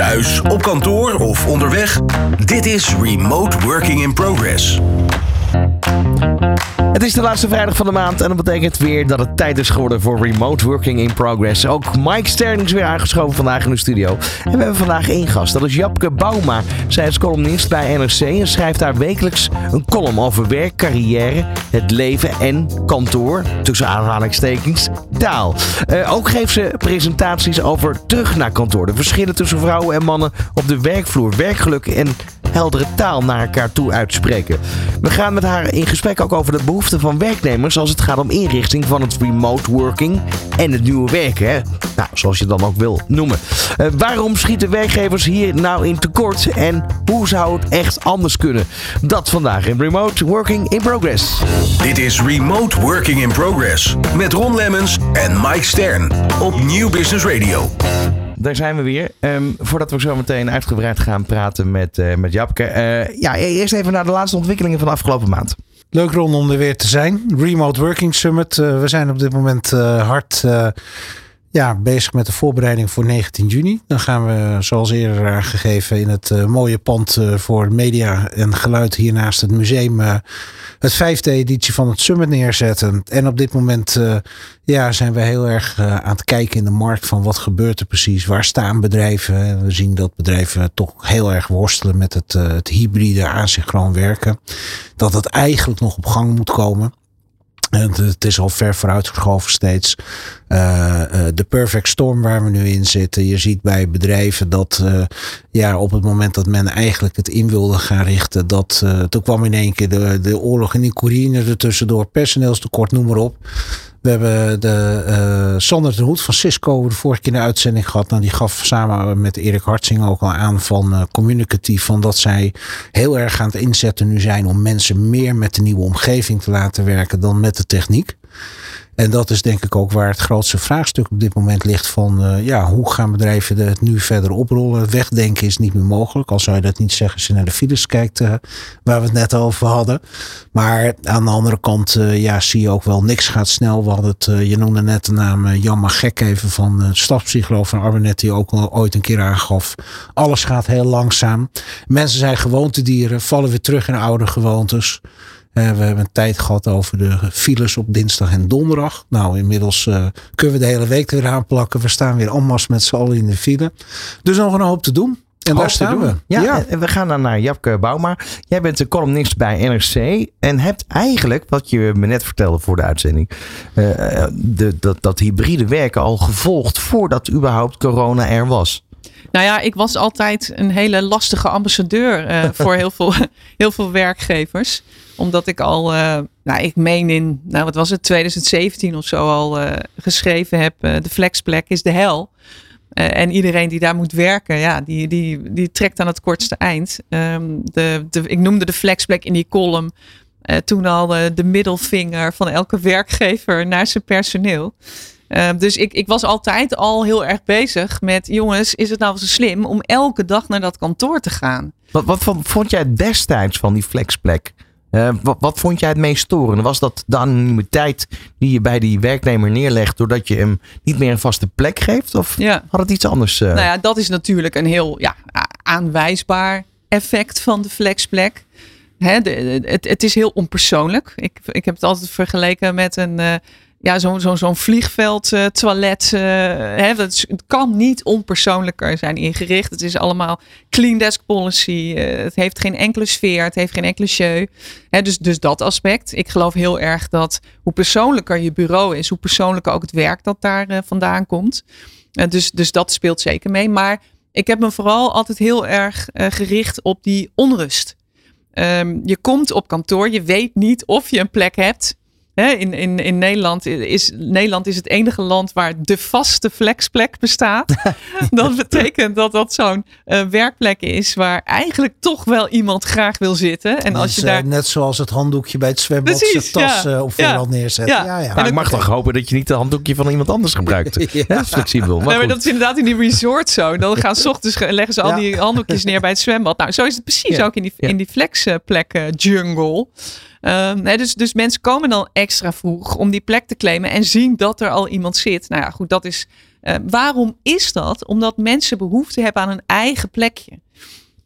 Thuis, op kantoor of onderweg? Dit is Remote Working in Progress. Het is de laatste vrijdag van de maand en dat betekent weer dat het tijd is geworden voor Remote Working in Progress. Ook Mike Stern is weer aangeschoven vandaag in de studio. En we hebben vandaag één gast, dat is Japke Bauma. Zij is columnist bij NRC en schrijft daar wekelijks een column over werk, carrière, het leven en kantoor, tussen aanhalingstekens, taal. Uh, ook geeft ze presentaties over terug naar kantoor, de verschillen tussen vrouwen en mannen op de werkvloer, werkgeluk en heldere taal naar elkaar toe uitspreken. We gaan met haar in gesprek ook over de behoeften van werknemers als het gaat om inrichting van het remote working en het nieuwe werken. Hè? Nou, zoals je dan ook wil noemen. Uh, waarom schieten werkgevers hier nou in tekort en hoe zou het echt anders kunnen? Dat vandaag in Remote Working in Progress. Dit is Remote Working in Progress met Ron Lemmens en Mike Stern op Nieuw Business Radio daar zijn we weer. Um, voordat we zo meteen uitgebreid gaan praten met, uh, met Japke. Uh, ja, eerst even naar de laatste ontwikkelingen van de afgelopen maand. Leuk Ron om er weer te zijn. Remote Working Summit. Uh, we zijn op dit moment hard ja, bezig met de voorbereiding voor 19 juni. Dan gaan we, zoals eerder aangegeven, in het uh, mooie pand uh, voor media en geluid hier naast het museum uh, het vijfde editie van het Summit neerzetten. En op dit moment ja, zijn we heel erg aan het kijken in de markt van wat gebeurt er precies. Waar staan bedrijven? En we zien dat bedrijven toch heel erg worstelen met het, het hybride asynchroon werken. Dat het eigenlijk nog op gang moet komen. Het is al ver vooruitgeschoven steeds. Uh, uh, de perfect storm waar we nu in zitten. Je ziet bij bedrijven dat uh, ja, op het moment dat men eigenlijk het in wilde gaan richten. Dat, toen kwam in één keer de, de oorlog in Oekraïne er tussendoor. Personeelstekort, noem maar op. We hebben de uh, Sander de Hoed van Cisco de vorige keer in de uitzending gehad. Nou, die gaf samen met Erik Hartzing ook al aan van uh, communicatief. Van dat zij heel erg aan het inzetten nu zijn om mensen meer met de nieuwe omgeving te laten werken dan met de techniek. En dat is denk ik ook waar het grootste vraagstuk op dit moment ligt van uh, ja, hoe gaan bedrijven het nu verder oprollen? Wegdenken is niet meer mogelijk. Al zou je dat niet zeggen als je naar de files kijkt uh, waar we het net over hadden. Maar aan de andere kant uh, ja, zie je ook wel niks gaat snel. We hadden het, je noemde net de naam Jan Magek even van de stadspsycholoog van Arbenet die ook al ooit een keer aangaf. Alles gaat heel langzaam. Mensen zijn gewoontedieren, vallen weer terug in oude gewoontes. Uh, we hebben een tijd gehad over de files op dinsdag en donderdag. Nou, inmiddels uh, kunnen we de hele week weer aanplakken. We staan weer allemaal met z'n allen in de file. Dus nog een hoop te doen. En daar staan we. Ja, En we gaan dan naar Japke Bouma. Jij bent een columnist bij NRC. En hebt eigenlijk, wat je me net vertelde voor de uitzending. Uh, de, dat, dat hybride werken al gevolgd voordat überhaupt corona er was. Nou ja, ik was altijd een hele lastige ambassadeur uh, voor heel veel, heel veel werkgevers. Omdat ik al, uh, nou ik meen in, nou wat was het, 2017 of zo al uh, geschreven heb. de flexplek is de hel. en iedereen die daar moet werken, ja, die, die, die trekt aan het kortste eind. Um, de, de, ik noemde de flexplek in die column toen al de middelvinger van elke werkgever naar zijn personeel. Uh, dus ik, ik was altijd al heel erg bezig met, jongens, is het nou zo slim om elke dag naar dat kantoor te gaan? Wat, wat vond jij destijds van die flexplek? Uh, wat, wat, vond jij het meest storende? Was dat de anonimiteit die je bij die werknemer neerlegt doordat je hem niet meer een vaste plek geeft? Of ja. had het iets anders? Uh... Nou ja, dat is natuurlijk een heel ja, aanwijsbaar effect van de flexplek. Hè, de, het, het, is heel onpersoonlijk. Ik, ik heb het altijd vergeleken met een, uh, ja, zo'n zo, zo'n vliegveld, uh, toilet. Uh, hè, dat het kan niet onpersoonlijker zijn ingericht. Het is allemaal clean desk policy. Uh, het heeft geen enkele sfeer. Het heeft geen enkele show. Hè, dus, dus dat aspect. Ik geloof heel erg dat hoe persoonlijker je bureau is, hoe persoonlijker ook het werk dat daar vandaan komt. dus, dus dat speelt zeker mee. Maar ik heb me vooral altijd heel erg gericht op die onrust. Um, je komt op kantoor, je weet niet of je een plek hebt in, in, in Nederland, is, Nederland is het enige land waar de vaste flexplek bestaat. dat betekent dat dat zo'n uh, werkplek is waar eigenlijk toch wel iemand graag wil zitten. En als je daar... net zoals het handdoekje bij het zwembad zijn tas ja. uh, op voorhand ja. neerzet. Ja. Ja, ja. Maar ik mag toch hopen dat je niet het handdoekje van iemand anders gebruikt. ja. flexibel. Maar, nee, maar dat is inderdaad in die resort zo. Dan gaan s ochtends leggen ze al die handdoekjes neer bij het zwembad. Nou, zo is het precies ook in die, in die flexplek uh, jungle. Um, dus, dus mensen komen dan extra vroeg om die plek te claimen en zien dat er al iemand zit. Nou ja, goed, dat is Uh, waarom is dat? Omdat mensen behoefte hebben aan een eigen plekje.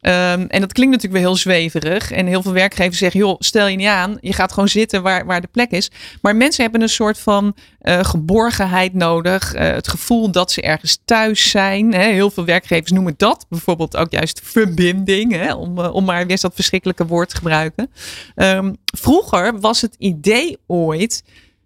Um, en dat klinkt natuurlijk wel heel zweverig. En heel veel werkgevers zeggen: joh, stel je niet aan. Je gaat gewoon zitten waar, waar de plek is. Maar mensen hebben een soort van uh, geborgenheid nodig. Uh, het gevoel dat ze ergens thuis zijn. Hè. Heel veel werkgevers noemen dat bijvoorbeeld ook juist verbinding. Hè, om, uh, om maar weer dat verschrikkelijke woord te gebruiken. Um, vroeger was het idee ooit.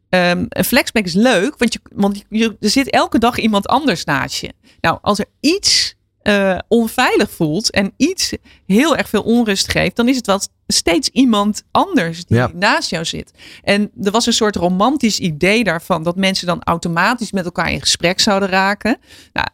Um, een flexback is leuk, want, je, want je, er zit elke dag iemand anders naast je. Nou, als er iets uh, onveilig voelt en iets heel erg veel onrust geeft, dan is het wel steeds iemand anders die ja. naast jou zit. En er was een soort romantisch idee daarvan dat mensen dan automatisch met elkaar in gesprek zouden raken. Nou,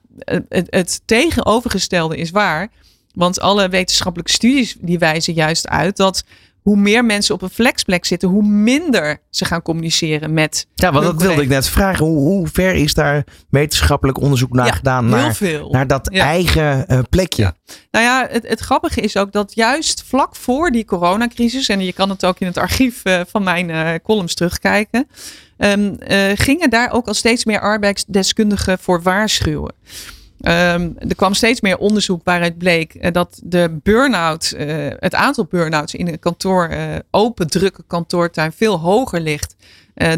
het, het tegenovergestelde is waar. Want alle wetenschappelijke studies die wijzen juist uit dat hoe meer mensen op een flexplek zitten, hoe minder ze gaan communiceren met. Ja, want dat wilde ik net vragen. Hoe, hoe ver is daar wetenschappelijk onderzoek naar ja, gedaan? Heel Naar, veel. naar dat Ja. eigen eh, plekje. Nou ja, het, het grappige is ook dat juist vlak voor die coronacrisis, en je kan het ook in het archief eh, van mijn eh, columns terugkijken, ehm, eh, gingen daar ook al steeds meer arbeidsdeskundigen voor waarschuwen. Ehm, er kwam steeds meer onderzoek waaruit bleek eh, dat de burn-out, eh, het aantal burn-outs in een kantoor, eh, open, drukke kantoortuin veel hoger ligt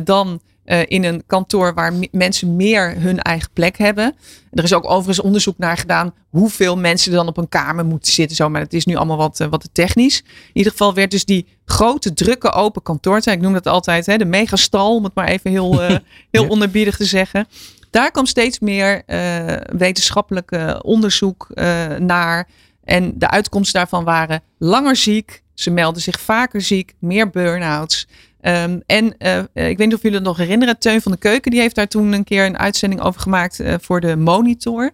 dan in een kantoor waar me- mensen meer hun eigen plek hebben. Er is ook overigens onderzoek naar gedaan hoeveel mensen er dan op een kamer moeten zitten. Zo, maar het is nu allemaal wat, wat te technisch. In ieder geval werd dus die grote, drukke, open kantoortuin. Ik noem dat altijd hè, de megastal, om het maar even heel, heel Ja. onderbiedig te zeggen. Daar kwam steeds meer eh, wetenschappelijk eh, onderzoek eh, naar. En de uitkomsten daarvan waren langer ziek. Ze melden zich vaker ziek, meer burn-outs. Ehm, en ik weet niet of jullie het nog herinneren. Teun van de Keuken die heeft daar toen een keer een uitzending over gemaakt voor de Monitor.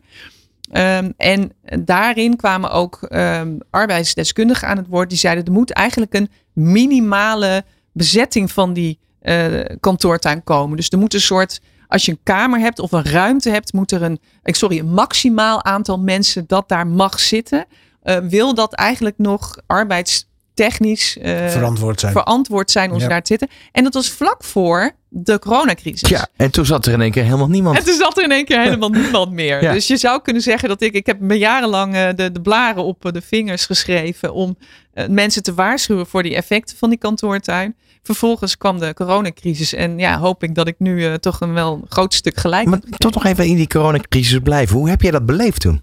Ehm, en daarin kwamen ook ehm, arbeidsdeskundigen aan het woord. Die zeiden er moet eigenlijk een minimale bezetting van die eh, kantoortuin komen. Dus er moet een soort, als je een kamer hebt of een ruimte hebt, moet er een, ik sorry, een maximaal aantal mensen dat daar mag zitten. Eh, wil dat eigenlijk nog arbeidstechnisch eh, verantwoord zijn. verantwoord zijn om ze daar te zitten. En dat was vlak voor de coronacrisis. Ja, en toen zat er in één keer helemaal niemand. En toen zat er in één keer helemaal niemand meer. Ja. Dus je zou kunnen zeggen dat ik, ik heb me jarenlang eh, de, de blaren op eh, de vingers geschreven om eh, mensen te waarschuwen voor die effecten van die kantoortuin. Vervolgens kwam de coronacrisis en ja, hoop ik dat ik nu eh, toch een wel groot stuk gelijk Maar heb. toch nog even in die coronacrisis blijven. Hoe heb jij dat beleefd toen?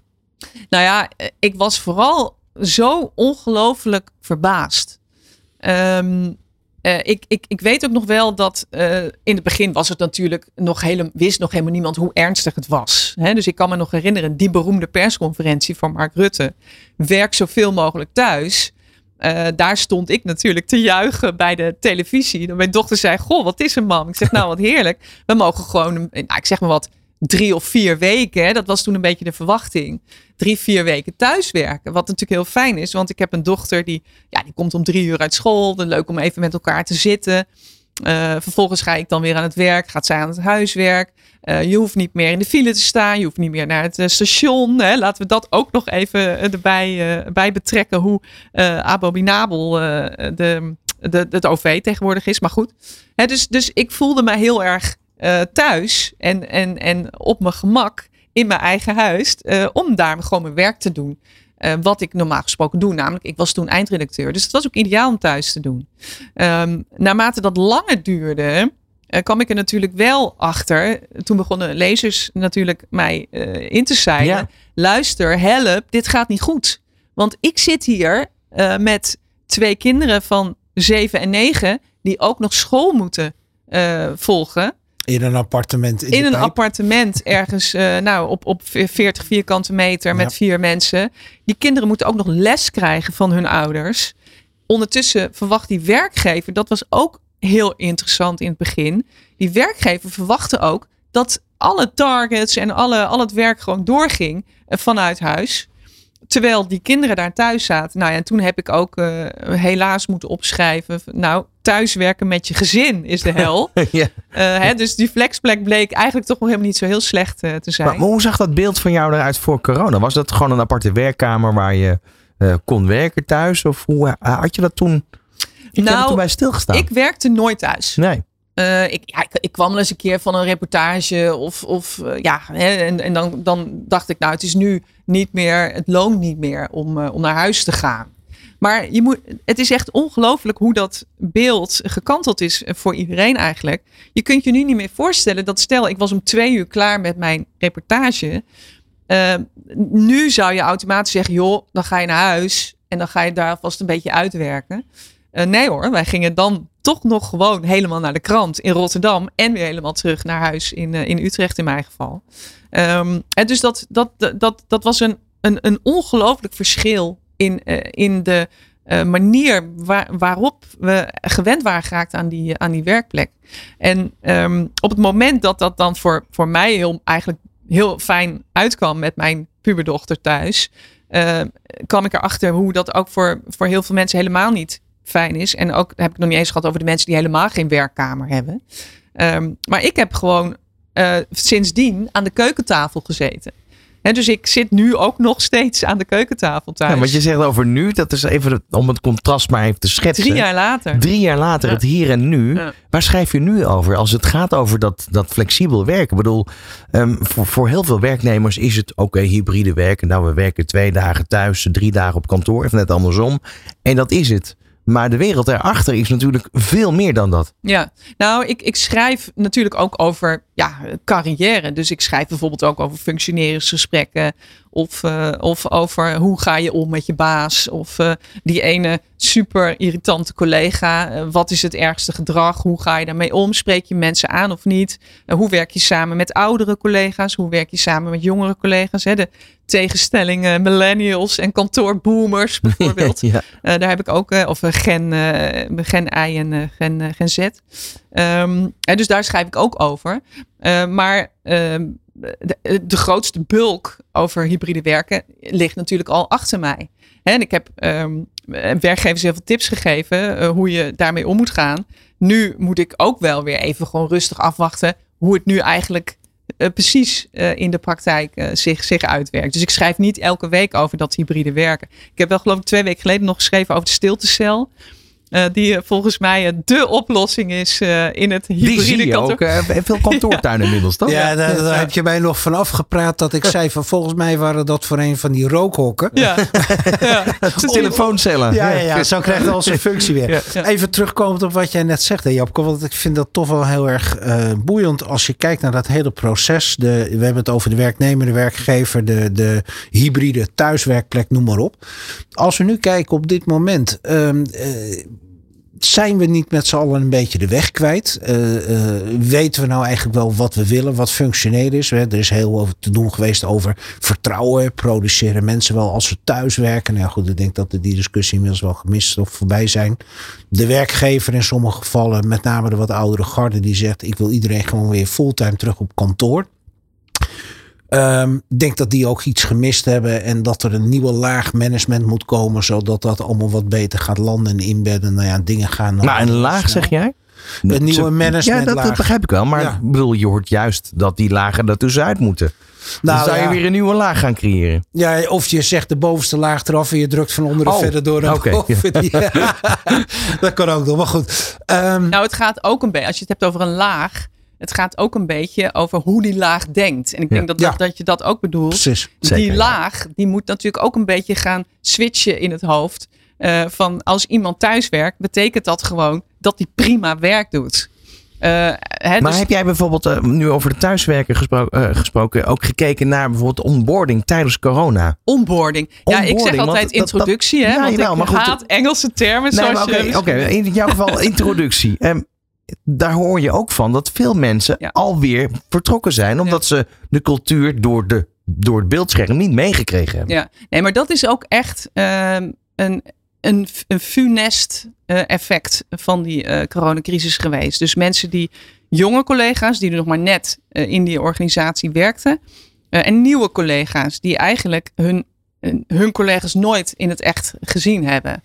Nou ja, eh, ik was vooral zo ongelooflijk verbaasd. Ehm, eh, ik, ik, ik weet ook nog wel dat in het begin was het natuurlijk nog helemaal, wist nog helemaal niemand hoe ernstig het was. Hè? Dus ik kan me nog herinneren, die beroemde persconferentie van Mark Rutte. Werk zoveel mogelijk thuis. Eh, daar stond ik natuurlijk te juichen bij de televisie. En mijn dochter zei: Goh, wat is er, mam? Ik zeg: Nou, wat heerlijk. We mogen gewoon, een- nou, ik zeg maar wat, drie of vier weken. Dat was toen een beetje de verwachting. Drie, vier weken thuiswerken. Wat natuurlijk heel fijn is, want ik heb een dochter die, ja, die komt om drie uur uit school. Dan leuk om even met elkaar te zitten. Eh, vervolgens ga ik dan weer aan het werk, gaat zij aan het huiswerk. Eh, je hoeft niet meer in de file te staan, je hoeft niet meer naar het eh, station. Hè. Laten we dat ook nog even eh, erbij bij betrekken, hoe abominabel de, de, het OV tegenwoordig is. Maar goed, Hè, dus, dus ik voelde me heel erg thuis en, en, en op mijn gemak in mijn eigen huis, om daar gewoon mijn werk te doen. Wat ik normaal gesproken doe. Namelijk, ik was toen eindredacteur. Dus het was ook ideaal om thuis te doen. Ehm, naarmate dat langer duurde, kwam ik er natuurlijk wel achter. Toen begonnen lezers natuurlijk mij eh, in te zeilen. Ja. Luister, help, dit gaat niet goed. Want ik zit hier eh, met twee kinderen van zeven en negen die ook nog school moeten eh, volgen In een appartement. In, in een pijp. appartement ergens eh, nou, op, op 40 vierkante meter met Ja. vier mensen. Die kinderen moeten ook nog les krijgen van hun ouders. Ondertussen verwacht die werkgever, dat was ook heel interessant in het begin. Die werkgever verwachtte ook dat alle targets en alle, al het werk gewoon doorging eh, vanuit huis. Terwijl die kinderen daar thuis zaten. Nou ja, en toen heb ik ook eh, helaas moeten opschrijven. Nou, thuiswerken met je gezin is de hel. ja. Eh, hè, dus die flexplek bleek eigenlijk toch nog helemaal niet zo heel slecht te zijn. Maar, maar hoe zag dat beeld van jou eruit voor corona? Was dat gewoon een aparte werkkamer waar je kon werken thuis? Of hoe had je dat toen? Ik heb er Nou, bij stilgestaan. ik werkte nooit thuis. Nee. Uh, ik, ja, ik, ik, kwam wel eens een keer van een reportage of, of uh, ja, hè, en, en dan, dan dacht ik, nou, het is nu niet meer, het loont niet meer om, uh, om naar huis te gaan. Maar je moet, het is echt ongelooflijk hoe dat beeld gekanteld is voor iedereen eigenlijk. Je kunt je nu niet meer voorstellen dat stel, ik was om twee uur klaar met mijn reportage. nu zou je automatisch zeggen, joh, dan ga je naar huis en dan ga je daar vast een beetje uitwerken. Nee hoor, wij gingen dan toch nog gewoon helemaal naar de krant in Rotterdam. En weer helemaal terug naar huis in, uh, in Utrecht in mijn geval. En dus dat, dat, dat, dat was een, een, een ongelooflijk verschil in, uh, in de manier waar, waarop we gewend waren geraakt aan die, aan die werkplek. En um, op het moment dat dat dan voor, voor mij heel, eigenlijk heel fijn uitkwam met mijn puberdochter thuis. kwam ik erachter hoe dat ook voor, voor heel veel mensen helemaal niet fijn is. En ook heb ik nog niet eens gehad over de mensen die helemaal geen werkkamer hebben. Um, maar ik heb gewoon uh, sindsdien aan de keukentafel gezeten. He, dus ik zit nu ook nog steeds aan de keukentafel thuis. Ja, wat je zegt over nu, dat is even om het contrast maar even te schetsen. Drie jaar later. Drie jaar later, ja. het hier en nu. Ja. Waar schrijf je nu over als het gaat over dat, dat flexibel werken? Ik bedoel, um, voor, voor heel veel werknemers is het oké, okay, hybride werken. Nou, we werken twee dagen thuis, drie dagen op kantoor, of net andersom. En dat is het. Maar de wereld erachter is natuurlijk veel meer dan dat. Ja, nou, ik, ik schrijf natuurlijk ook over ja, carrière. Dus ik schrijf bijvoorbeeld ook over functioneringsgesprekken. Of, uh, of over hoe ga je om met je baas. Of uh, die ene super irritante collega. Uh, wat is het ergste gedrag? Hoe ga je daarmee om? Spreek je mensen aan of niet? hoe werk je samen met oudere collega's? Hoe werk je samen met jongere collega's? Hè? De tegenstellingen millennials en kantoorboomers bijvoorbeeld. ja. daar heb ik ook, of gen, gen I en gen, gen Z. Um, dus daar schrijf ik ook over. Maar uh, de, grootste bulk over hybride werken ligt natuurlijk al achter mij. En ik heb um, werkgevers heel veel tips gegeven uh, hoe je daarmee om moet gaan. Nu moet ik ook wel weer even gewoon rustig afwachten hoe het nu eigenlijk uh, precies uh, in de praktijk zich, zich uitwerkt. Dus ik schrijf niet elke week over dat hybride werken. Ik heb wel geloof ik twee weken geleden nog geschreven over de stiltecel. Uh, die volgens mij de oplossing is uh, in het hybride die zie je kantoor. ook uh, veel kantoortuinen inmiddels, toch? Ja, daar, daar heb je mij nog vanaf gepraat dat ik zei van volgens mij waren dat voor een van die rookhokken. Ja. ja. telefooncellen. Ja, ja, ja, zo krijgt al zijn functie weer. Ja, ja. Even terugkomend op wat jij net zegt, hè, Japke, want ik vind dat toch wel heel erg boeiend als je kijkt naar dat hele proces. De, we hebben het over de werknemer, de werkgever, de, de hybride thuiswerkplek, noem maar op. Als we nu kijken op dit moment, um, zijn we niet met z'n allen een beetje de weg kwijt? Uh, uh, weten we nou eigenlijk wel wat we willen, wat functioneel is? Er is heel veel te doen geweest over vertrouwen. Produceren mensen wel als ze thuis werken? Nou goed, ik denk dat die discussie inmiddels wel gemist of voorbij zijn. De werkgever in sommige gevallen, met name de wat oudere garde, die zegt: Ik wil iedereen gewoon weer fulltime terug op kantoor. Ik um, denk dat die ook iets gemist hebben en dat er een nieuwe laag management moet komen, zodat dat allemaal wat beter gaat landen en inbedden. Nou ja, dingen gaan. Maar een laag zeg jij? Een nieuwe management. Ja, dat, dat, begrijp ik wel. Maar ja. ik bedoel, je hoort juist dat die lagen er tussenuit moeten. Nou, dan zou je ja. weer een nieuwe laag gaan creëren. Ja, of je zegt de bovenste laag eraf en je drukt van onderen oh, verder door naar okay. boven. Ja. dat kan ook nog, maar goed. Um, nou, het gaat ook een beetje, als je het hebt over een laag het gaat ook een beetje over hoe die laag denkt. En ik denk ja. dat, dat, dat, je dat ook bedoelt. Precies. Die Zeker, laag, die moet natuurlijk ook een beetje gaan switchen in het hoofd. Uh, van als iemand thuis werkt, betekent dat gewoon dat hij prima werk doet. Uh, hè, maar dus... heb jij bijvoorbeeld uh, nu over de thuiswerken gespro gesproken, ook gekeken naar bijvoorbeeld onboarding tijdens corona? Onboarding. Ja, ik zeg altijd dat, introductie, dat, hè? Ja, want jawel, ik maar goed, haat Engelse termen. Nee, zoals Oké, je... okay, in jouw geval introductie. Um, daar hoor je ook van dat veel mensen ja. alweer vertrokken zijn. Omdat ja. ze de cultuur door, de, door het beeldscherm niet meegekregen hebben. Ja, nee, maar dat is ook echt uh, een, een, een funest uh, effect van die uh, coronacrisis geweest. Dus mensen die, jonge collega's, die er nog maar net uh, in die organisatie werkten. en nieuwe collega's die eigenlijk hun, hun collega's nooit in het echt gezien hebben.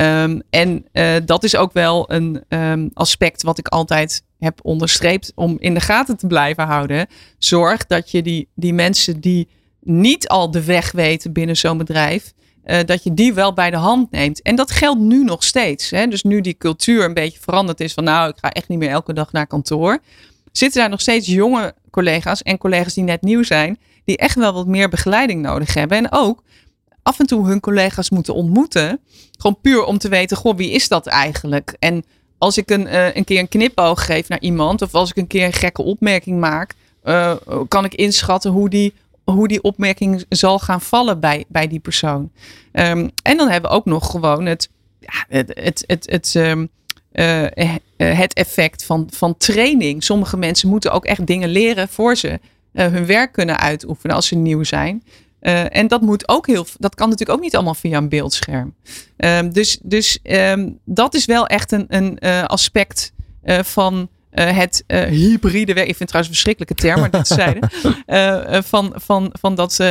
Um, en uh, dat is ook wel een um, aspect wat ik altijd heb onderstreept om in de gaten te blijven houden. Zorg dat je die, die mensen die niet al de weg weten binnen zo'n bedrijf, dat je die wel bij de hand neemt. En dat geldt nu nog steeds. Hè? Dus nu die cultuur een beetje veranderd is van nou, ik ga echt niet meer elke dag naar kantoor. Zitten daar nog steeds jonge collega's en collega's die net nieuw zijn, die echt wel wat meer begeleiding nodig hebben. En ook af en toe hun collega's moeten ontmoeten. Gewoon puur om te weten, goh, wie is dat eigenlijk? En als ik een, uh, een keer een knipoog geef naar iemand, of als ik een keer een gekke opmerking maak, uh, kan ik inschatten hoe die, hoe die opmerking zal gaan vallen bij, bij die persoon. Um, en dan hebben we ook nog gewoon het, het, het, het, um, uh, het effect van, van training. Sommige mensen moeten ook echt dingen leren voor ze hun werk kunnen uitoefenen als ze nieuw zijn. Uh, en dat moet ook heel, dat kan natuurlijk ook niet allemaal via een beeldscherm. Um, dus dus um, dat is wel echt een, een uh, aspect uh, van het hybride werk. Ik vind het trouwens een verschrikkelijke term, maar dat zeiden. van, van, van dat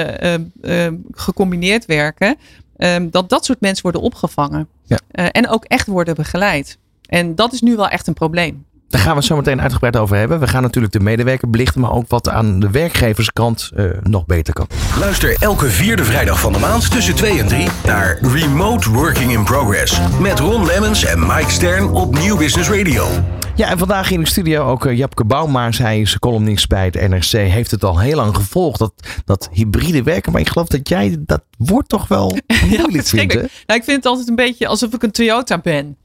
gecombineerd werken. Um, dat dat soort mensen worden opgevangen. Ja. en ook echt worden begeleid. En dat is nu wel echt een probleem. Daar gaan we het zo meteen uitgebreid over hebben. We gaan natuurlijk de medewerker belichten, maar ook wat aan de werkgeverskant uh, nog beter kan. Luister elke vierde vrijdag van de maand tussen 2 en 3 naar Remote Working in Progress. Met Ron Lemmens en Mike Stern op Nieuw Business Radio. Ja, en vandaag in de studio ook uh, Japke Bouwmaars. Hij is columnist bij het NRC. Heeft het al heel lang gevolgd, dat, dat hybride werken. Maar ik geloof dat jij dat woord toch wel moeilijk ja, vindt. Nou, ik vind het altijd een beetje alsof ik een Toyota ben.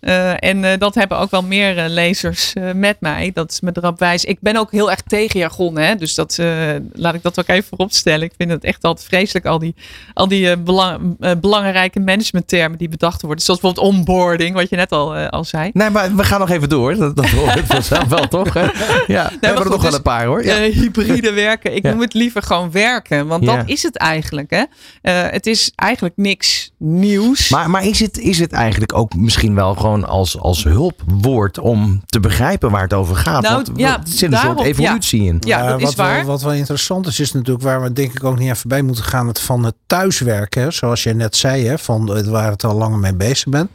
Uh, en uh, dat hebben ook wel meer uh, lezers met mij. Dat is me erop wijs. Ik ben ook heel erg tegen jargon. Hè? Dus dat, laat ik dat ook even vooropstellen. Ik vind het echt altijd vreselijk. Al die, al die belang, belangrijke managementtermen die bedacht worden. Zoals bijvoorbeeld onboarding, wat je net al, al zei. Nee, maar we gaan nog even door. Dat, dat hoort vanzelf wel, toch? Hè? Ja, we hebben er nog wel een paar hoor. Ja. hybride werken. Ik ja. noem het liever gewoon werken. Want dat is het eigenlijk. Hè? Het is eigenlijk niks nieuws. Maar, maar is, het, is het eigenlijk ook misschien wel gewoon als, als hulpwoord om te begrijpen waar het over gaat. Nou, Want, ja, er zit een soort evolutie in. Ja, dat is wat waar. Wel, wat wel interessant is, is natuurlijk waar we denk ik ook niet even bij moeten gaan. Het van het thuiswerken, zoals je net zei, hè, van waar het al langer mee bezig bent.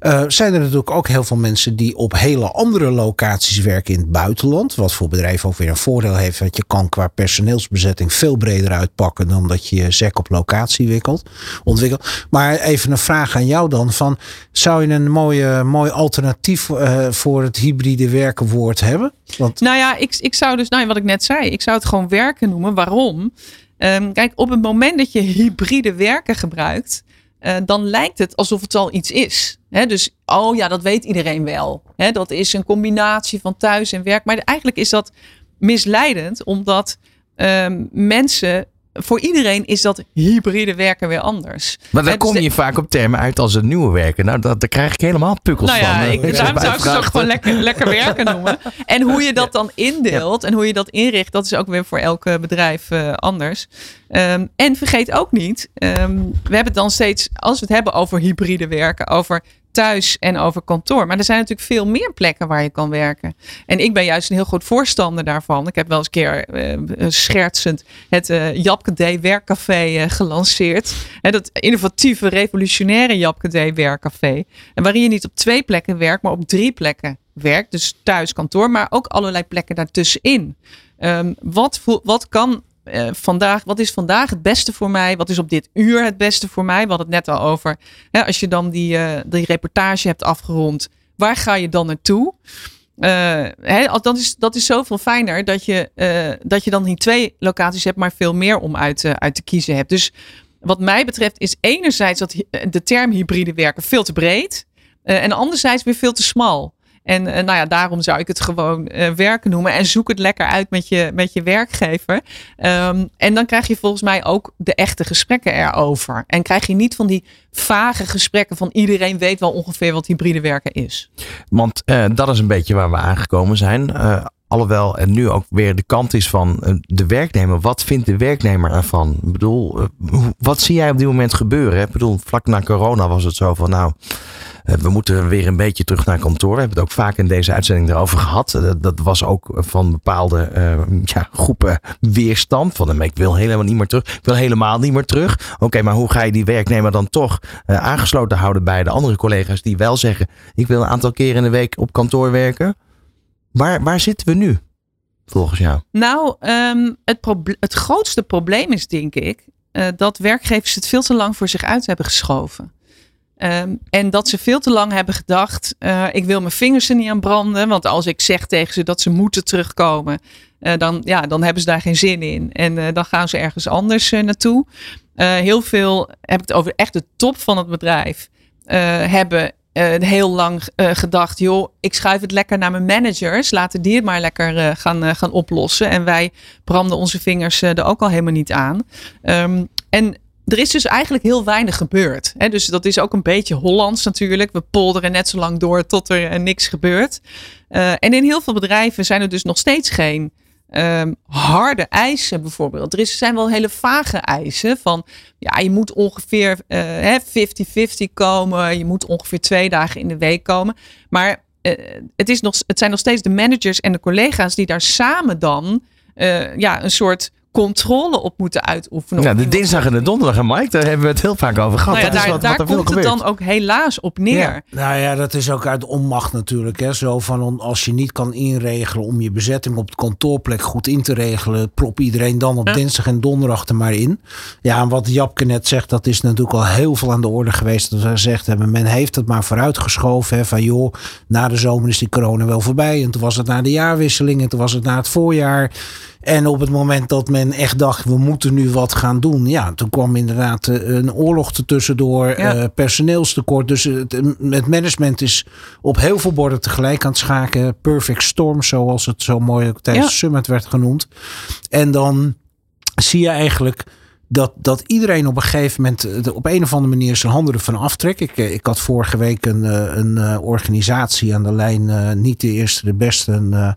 Uh, zijn er natuurlijk ook heel veel mensen die op hele andere locaties werken in het buitenland. Wat voor bedrijven ook weer een voordeel heeft. Dat je kan qua personeelsbezetting veel breder uitpakken dan dat je je ZEC op locatie wikkelt, ontwikkelt. Maar even een vraag aan jou dan. Van, zou je een mooie, mooi alternatief uh, voor het hybride werken woord hebben? Want... Nou ja, ik, ik zou dus, nou wat ik net zei, ik zou het gewoon werken noemen. Waarom? Um, kijk, op het moment dat je hybride werken gebruikt, uh, dan lijkt het alsof het al iets is. Dus, oh ja, dat weet iedereen wel. Dat is een combinatie van thuis en werk. Maar eigenlijk is dat misleidend, omdat um, mensen voor iedereen is dat hybride werken weer anders. Maar dan kom je vaak op termen uit als het nieuwe werken. Nou, dat, daar krijg ik helemaal pukkels nou ja, van. Ik, daarom zou ik het ook gewoon lekker, lekker werken noemen. En hoe je dat dan indeelt en hoe je dat inricht, dat is ook weer voor elk bedrijf uh, anders. Um, en vergeet ook niet, um, we hebben het dan steeds, als we het hebben over hybride werken, over thuis en over kantoor. Maar er zijn natuurlijk veel meer plekken waar je kan werken. En ik ben juist een heel groot voorstander daarvan. Ik heb wel eens een keer uh, schertsend het uh, Japke Day werkcafé gelanceerd. En dat innovatieve, revolutionaire Japke Day werkcafé. En waarin je niet op twee plekken werkt, maar op drie plekken werkt. Dus thuis, kantoor, maar ook allerlei plekken daartussenin. Um, wat, wat kan uh, vandaag, wat is vandaag het beste voor mij? Wat is op dit uur het beste voor mij? We hadden het net al over. Hè, als je dan die, uh, die reportage hebt afgerond, waar ga je dan naartoe? Uh, hè, dat, is, dat is zoveel fijner dat je, dat je dan niet twee locaties hebt, maar veel meer om uit, uit te kiezen hebt. Dus wat mij betreft is enerzijds dat de term hybride werken veel te breed. en anderzijds weer veel te smal. En uh, nou ja, daarom zou ik het gewoon uh, werken noemen. En zoek het lekker uit met je, met je werkgever. Um, en dan krijg je volgens mij ook de echte gesprekken erover. En krijg je niet van die vage gesprekken van iedereen weet wel ongeveer wat hybride werken is. Want uh, dat is een beetje waar we aangekomen zijn. Alhoewel er nu ook weer de kant is van de werknemer. Wat vindt de werknemer ervan? Ik bedoel, wat zie jij op dit moment gebeuren? Ik bedoel, vlak na corona was het zo van nou eh, we moeten weer een beetje terug naar kantoor. We hebben het ook vaak in deze uitzending erover gehad. Eh, dat was ook van bepaalde uh, ja, groepen weerstand. Van ik wil helemaal niet meer terug. Ik wil helemaal niet meer terug. Oké, maar hoe ga je die werknemer dan toch aangesloten houden bij de andere collega's die wel zeggen: ik wil een aantal keren in de week op kantoor werken? Waar, waar zitten we nu? Volgens jou? Nou, um, het, het grootste probleem is denk ik dat werkgevers het veel te lang voor zich uit hebben geschoven. Um, en dat ze veel te lang hebben gedacht: uh, ik wil mijn vingers er niet aan branden. Want als ik zeg tegen ze dat ze moeten terugkomen, uh, dan, ja, dan hebben ze daar geen zin in. En uh, dan gaan ze ergens anders naartoe. heel veel heb ik het over echt de top van het bedrijf. hebben heel lang gedacht: joh, ik schuif het lekker naar mijn managers. Laten die het maar lekker gaan, gaan oplossen. En wij branden onze vingers er ook al helemaal niet aan. Um, en er is dus eigenlijk heel weinig gebeurd. Hè? Dus dat is ook een beetje Hollands natuurlijk. We polderen net zo lang door tot er uh, niks gebeurt. Uh, en in heel veel bedrijven zijn er dus nog steeds geen um, harde eisen bijvoorbeeld. Er is, zijn wel hele vage eisen van ja, je moet ongeveer 50-50 uh, komen. Je moet ongeveer twee dagen in de week komen. Maar het, is nog, het zijn nog steeds de managers en de collega's die daar samen dan ja, een soort controle op moeten uitoefenen. Ja, de dinsdag en de donderdag, en Mike, daar hebben we het heel vaak over gehad. Nou ja, dat daar, is wat, daar wat er komt het dan ook helaas op neer. Ja. Nou ja, dat is ook uit onmacht natuurlijk. Hè. Zo van als je niet kan inregelen om je bezetting op de kantoorplek goed in te regelen, prop iedereen dan op Ja. dinsdag en donderdag er maar in. Ja, en wat Japke net zegt, dat is natuurlijk al heel veel aan de orde geweest. Dat we gezegd hebben, men heeft het maar vooruitgeschoven. Hè, van joh, na de zomer is die corona wel voorbij. En toen was het na de jaarwisseling en toen was het na het voorjaar. En op het moment dat men echt dacht, we moeten nu wat gaan doen. Ja, toen kwam inderdaad eh, een oorlog ertussendoor, Ja. eh, personeelstekort. Dus het, het management is op heel veel borden tegelijk aan het schaken. Perfect storm, zoals het zo mooi ook tijdens Ja. summit werd genoemd. En dan zie je eigenlijk dat, dat iedereen op een gegeven moment eh, op een of andere manier zijn handen ervan aftrekt. Ik, ik had vorige week een, een organisatie aan de lijn, niet de eerste, de beste, een,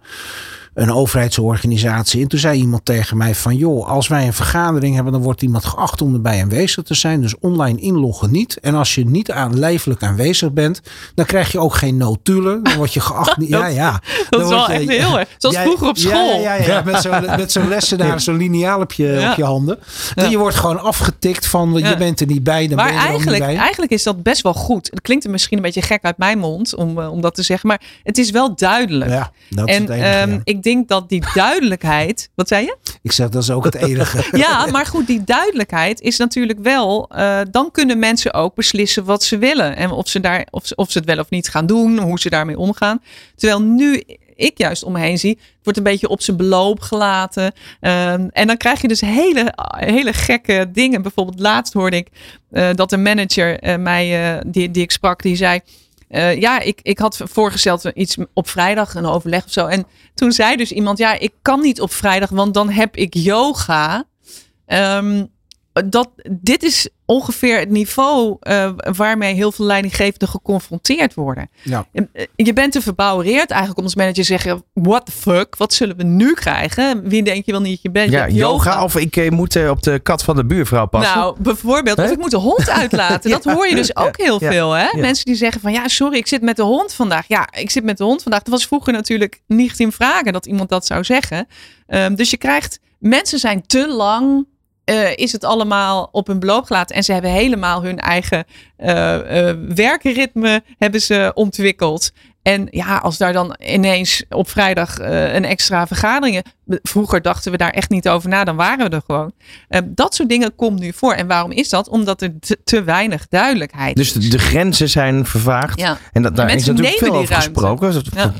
een overheidsorganisatie. En toen zei iemand tegen mij van joh, als wij een vergadering hebben, dan wordt iemand geacht om erbij aanwezig te zijn. Dus online inloggen niet. En als je niet aan lijfelijk aanwezig bent, dan krijg je ook geen notulen. Dan word je geacht. ja, ja. Dat Dan is wel je- echt heel erg. Zoals Jij- vroeger op school. Ja, ja, ja, met zo'n met zo'n lessenaar, zo'n lineaal op je, op je handen. Ja. Je wordt gewoon afgetikt van je bent er niet bij, dan Maar ben je er eigenlijk, niet bij. eigenlijk is dat best wel goed. Het klinkt er misschien een beetje gek uit mijn mond om, eh, om dat te zeggen. Maar het is wel duidelijk. Ja, dat is en het enige. ehm, ja. Ik denk dat die duidelijkheid. Wat zei je? Ik zeg, dat is ook het enige. Ja, maar goed, die duidelijkheid is natuurlijk wel. eh, dan kunnen mensen ook beslissen wat ze willen. En of ze, daar, of, of ze het wel of niet gaan doen, hoe ze daarmee omgaan. Terwijl nu ik juist om me heen zie, wordt een beetje op zijn beloop gelaten. Ehm, en dan krijg je dus hele, hele gekke dingen. Bijvoorbeeld laatst hoorde ik eh, dat een manager eh, mij, die, die ik sprak, die zei. Eh, ja, ik, ik had voorgesteld iets op vrijdag, een overleg of zo. En toen zei dus iemand, ja, ik kan niet op vrijdag, want dan heb ik yoga. Ehm, dat, dit is ongeveer het niveau eh, waarmee heel veel leidinggevenden geconfronteerd worden. Ja. Eh, Je bent te verbouwereerd eigenlijk om als manager te zeggen, what the fuck, wat zullen we nu krijgen? Wie denk je wel niet je bent? Je Ja, hebt yoga of ik eh, moet op de kat van de buurvrouw passen. nou, bijvoorbeeld, of ik moet de hond uitlaten. Dat hoor je dus ook heel ja, veel. Hè? Mensen die zeggen van ja, sorry, ik zit met de hond vandaag. Ja, ik zit met de hond vandaag. Dat was vroeger natuurlijk niet in vragen dat iemand dat zou zeggen. Ehm, dus je krijgt, mensen zijn te lang. Eh, is het allemaal op hun beloop gelaten. En ze hebben helemaal hun eigen eh, eh, werkritme hebben ze ontwikkeld. En ja, als daar dan ineens op vrijdag een extra vergadering. Vroeger dachten we daar echt niet over na, dan waren we er gewoon. Dat soort dingen komt nu voor. En waarom is dat? Omdat er te, te weinig duidelijkheid Dus de, is. de grenzen zijn vervaagd. Ja. En dat, daar is natuurlijk veel over ruimte. gesproken. Ja.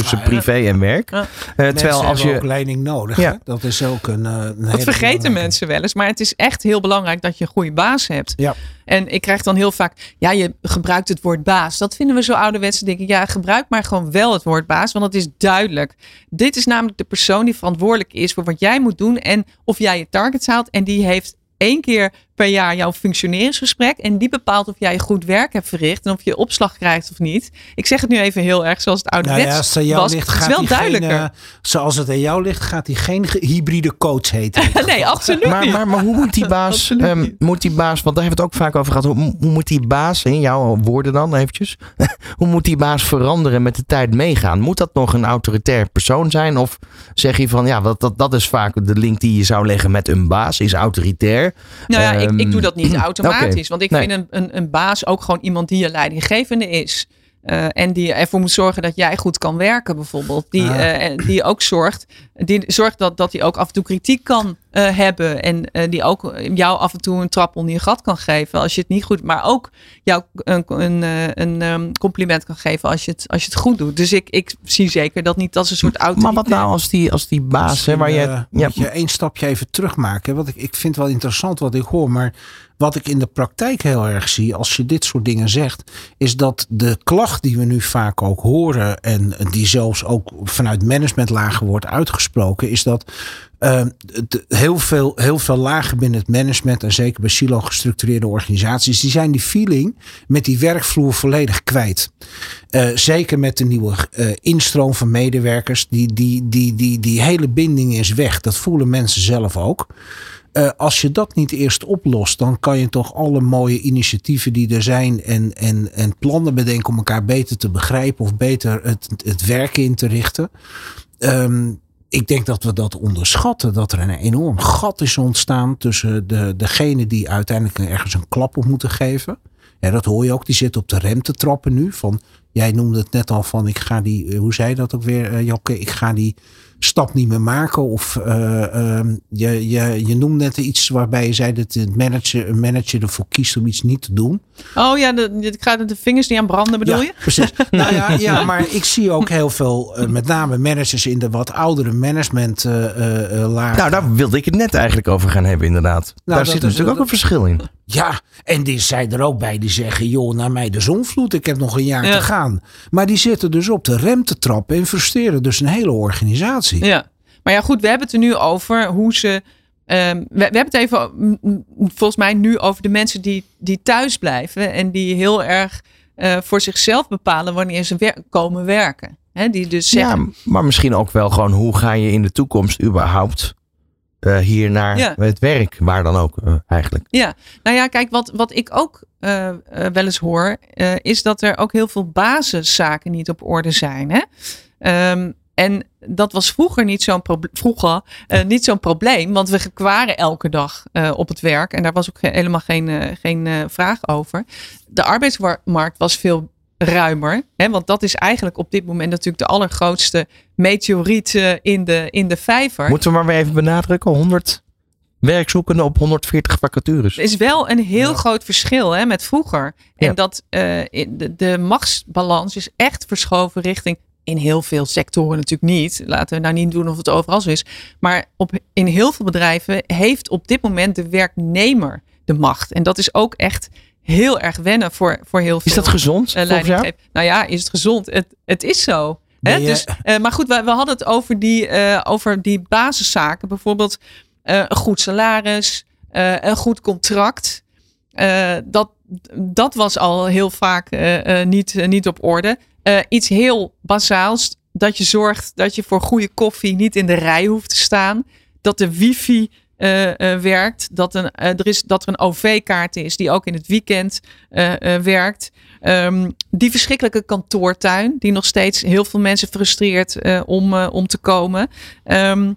Tussen Ja, ja. privé en werk. Ja. Eh, terwijl als je. ook leiding nodig. Ja. hè? Dat is ook een, eh, een Dat vergeten belangrijke. mensen wel eens. Maar het is echt heel belangrijk dat je een goede baas hebt. Ja. En ik krijg dan heel vaak, ja, je gebruikt het woord baas. Dat vinden we zo ouderwets. Dan denk ik, ja, gebruik maar gewoon wel het woord baas. Want het is duidelijk. Dit is namelijk de persoon die verantwoordelijk is voor wat jij moet doen. En of jij je targets haalt. En die heeft één keer per jaar jouw functioneringsgesprek. En die bepaalt of jij goed werk hebt verricht. En of je opslag krijgt of niet. Ik zeg het nu even heel erg zoals het Nou ouderwets ja, als het aan jou was. ligt, het is gaat wel hij duidelijker. Geen, eh, zoals het aan jou ligt, gaat hij geen ge- hybride coach heten. nee, absoluut Maar, niet. maar, maar hoe moet die baas, ehm, moet die baas, want daar hebben we het ook vaak over gehad. Hoe, hoe moet die baas, in jouw woorden dan eventjes, hoe moet die baas veranderen met de tijd meegaan? Moet dat nog een autoritair persoon zijn? Of zeg je van, ja, dat, dat, dat is vaak de link die je zou leggen met een baas, is autoritair. Nou ja, ik, ik Ehm, doe dat niet automatisch. oké. Want ik Nee. vind een, een, een baas ook gewoon iemand die je leidinggevende is. Eh, en die ervoor moet zorgen dat jij goed kan werken, bijvoorbeeld. Die, Ah. eh, die ook zorgt, die zorgt dat, dat hij ook af en toe kritiek kan uh, hebben. En uh, die ook jou af en toe een trap onder je gat kan geven als je het niet goed. Maar ook jou een, een, een um, compliment kan geven als je het, als je het goed doet. Dus ik, ik zie zeker dat niet als een soort auto. Maar wat nou als die, als die baas, hè, waar je. Uh, ja, moet je één stapje even terugmaken. Wat ik, ik vind wel interessant wat ik hoor. Maar wat ik in de praktijk heel erg zie, als je dit soort dingen zegt, is dat de klacht die we nu vaak ook horen en die zelfs ook vanuit managementlagen wordt uitgesproken, is dat uh, heel, veel, heel veel lagen binnen het management en zeker bij silo gestructureerde organisaties, die zijn die feeling met die werkvloer volledig kwijt. Uh, zeker met de nieuwe uh, instroom van medewerkers, die, die, die, die, die hele binding is weg. Dat voelen mensen zelf ook. Uh, als je dat niet eerst oplost, dan kan je toch alle mooie initiatieven die er zijn en, en, en plannen bedenken om elkaar beter te begrijpen of beter het, het werk in te richten. Um, ik denk dat we dat onderschatten. Dat er een enorm gat is ontstaan tussen de, degene die uiteindelijk ergens een klap op moeten geven. Ja, dat hoor je ook. Die zit op de rem te trappen nu. Van, jij noemde het net al van, ik ga die, hoe zei dat ook weer, uh, Jokke? Ik ga die stap niet meer maken. Of uh, uh, je, je, je noemde net iets waarbij je zei dat een manager, een manager ervoor kiest om iets niet te doen. Oh ja, ik ga de vingers niet aan branden bedoel ja, je? Precies. nou ja, ja, maar ik zie ook heel veel, uh, met name managers in de wat oudere management lagen. Nou, daar wilde ik het net eigenlijk over gaan hebben inderdaad. Nou, daar zit natuurlijk ook een verschil in. Ja, en die zijn er ook bij die zeggen, joh, naar mij de zonvloed, ik heb nog een jaar ja. te gaan. Maar die zitten dus op de rem te trappen en frustreren dus een hele organisatie. Ja, maar ja goed, we hebben het er nu over hoe ze... Um, we, we, hebben het even volgens mij nu over de mensen die, die thuis blijven en die heel erg uh, voor zichzelf bepalen wanneer ze wer komen werken. He, die dus zeggen, ja, maar misschien ook wel gewoon hoe ga je in de toekomst überhaupt uh, hier naar ja. het werk, waar dan ook uh, eigenlijk. Ja, nou ja, kijk, wat, wat ik ook uh, wel eens hoor, is dat er ook heel veel basiszaken niet op orde zijn. Hè? Um, en dat was vroeger niet zo'n vroeger niet zo'n probleem, want we waren elke dag op het werk en daar was ook helemaal geen, geen vraag over. De arbeidsmarkt was veel ruimer. Hè? Want dat is eigenlijk op dit moment natuurlijk de allergrootste meteoriet in de, in de vijver. Moeten we maar weer even benadrukken. 100 werkzoekenden op 140 vacatures. Is wel een heel ja. groot verschil hè, met vroeger. En dat uh, de, de machtsbalans is echt verschoven richting in heel veel sectoren natuurlijk niet. Laten we nou niet doen of het overal zo is. Maar op, in heel veel bedrijven heeft op dit moment de werknemer de macht. En dat is ook echt heel erg wennen voor, voor heel veel. Is dat gezond? Uh, nou ja, is het gezond? Het, het is zo. Hè? Je... Dus, uh, maar goed, we, we, hadden het over die, uh, over die basiszaken. Bijvoorbeeld een goed salaris, een goed contract. dat, dat was al heel vaak niet, niet op orde. Iets heel bazaals. Dat je zorgt dat je voor goede koffie niet in de rij hoeft te staan. Dat de wifi uh, uh, werkt. Dat, een, er is, dat er een OV-kaart is die ook in het weekend werkt. Um, die verschrikkelijke kantoortuin, die nog steeds heel veel mensen frustreert om, om te komen. Um,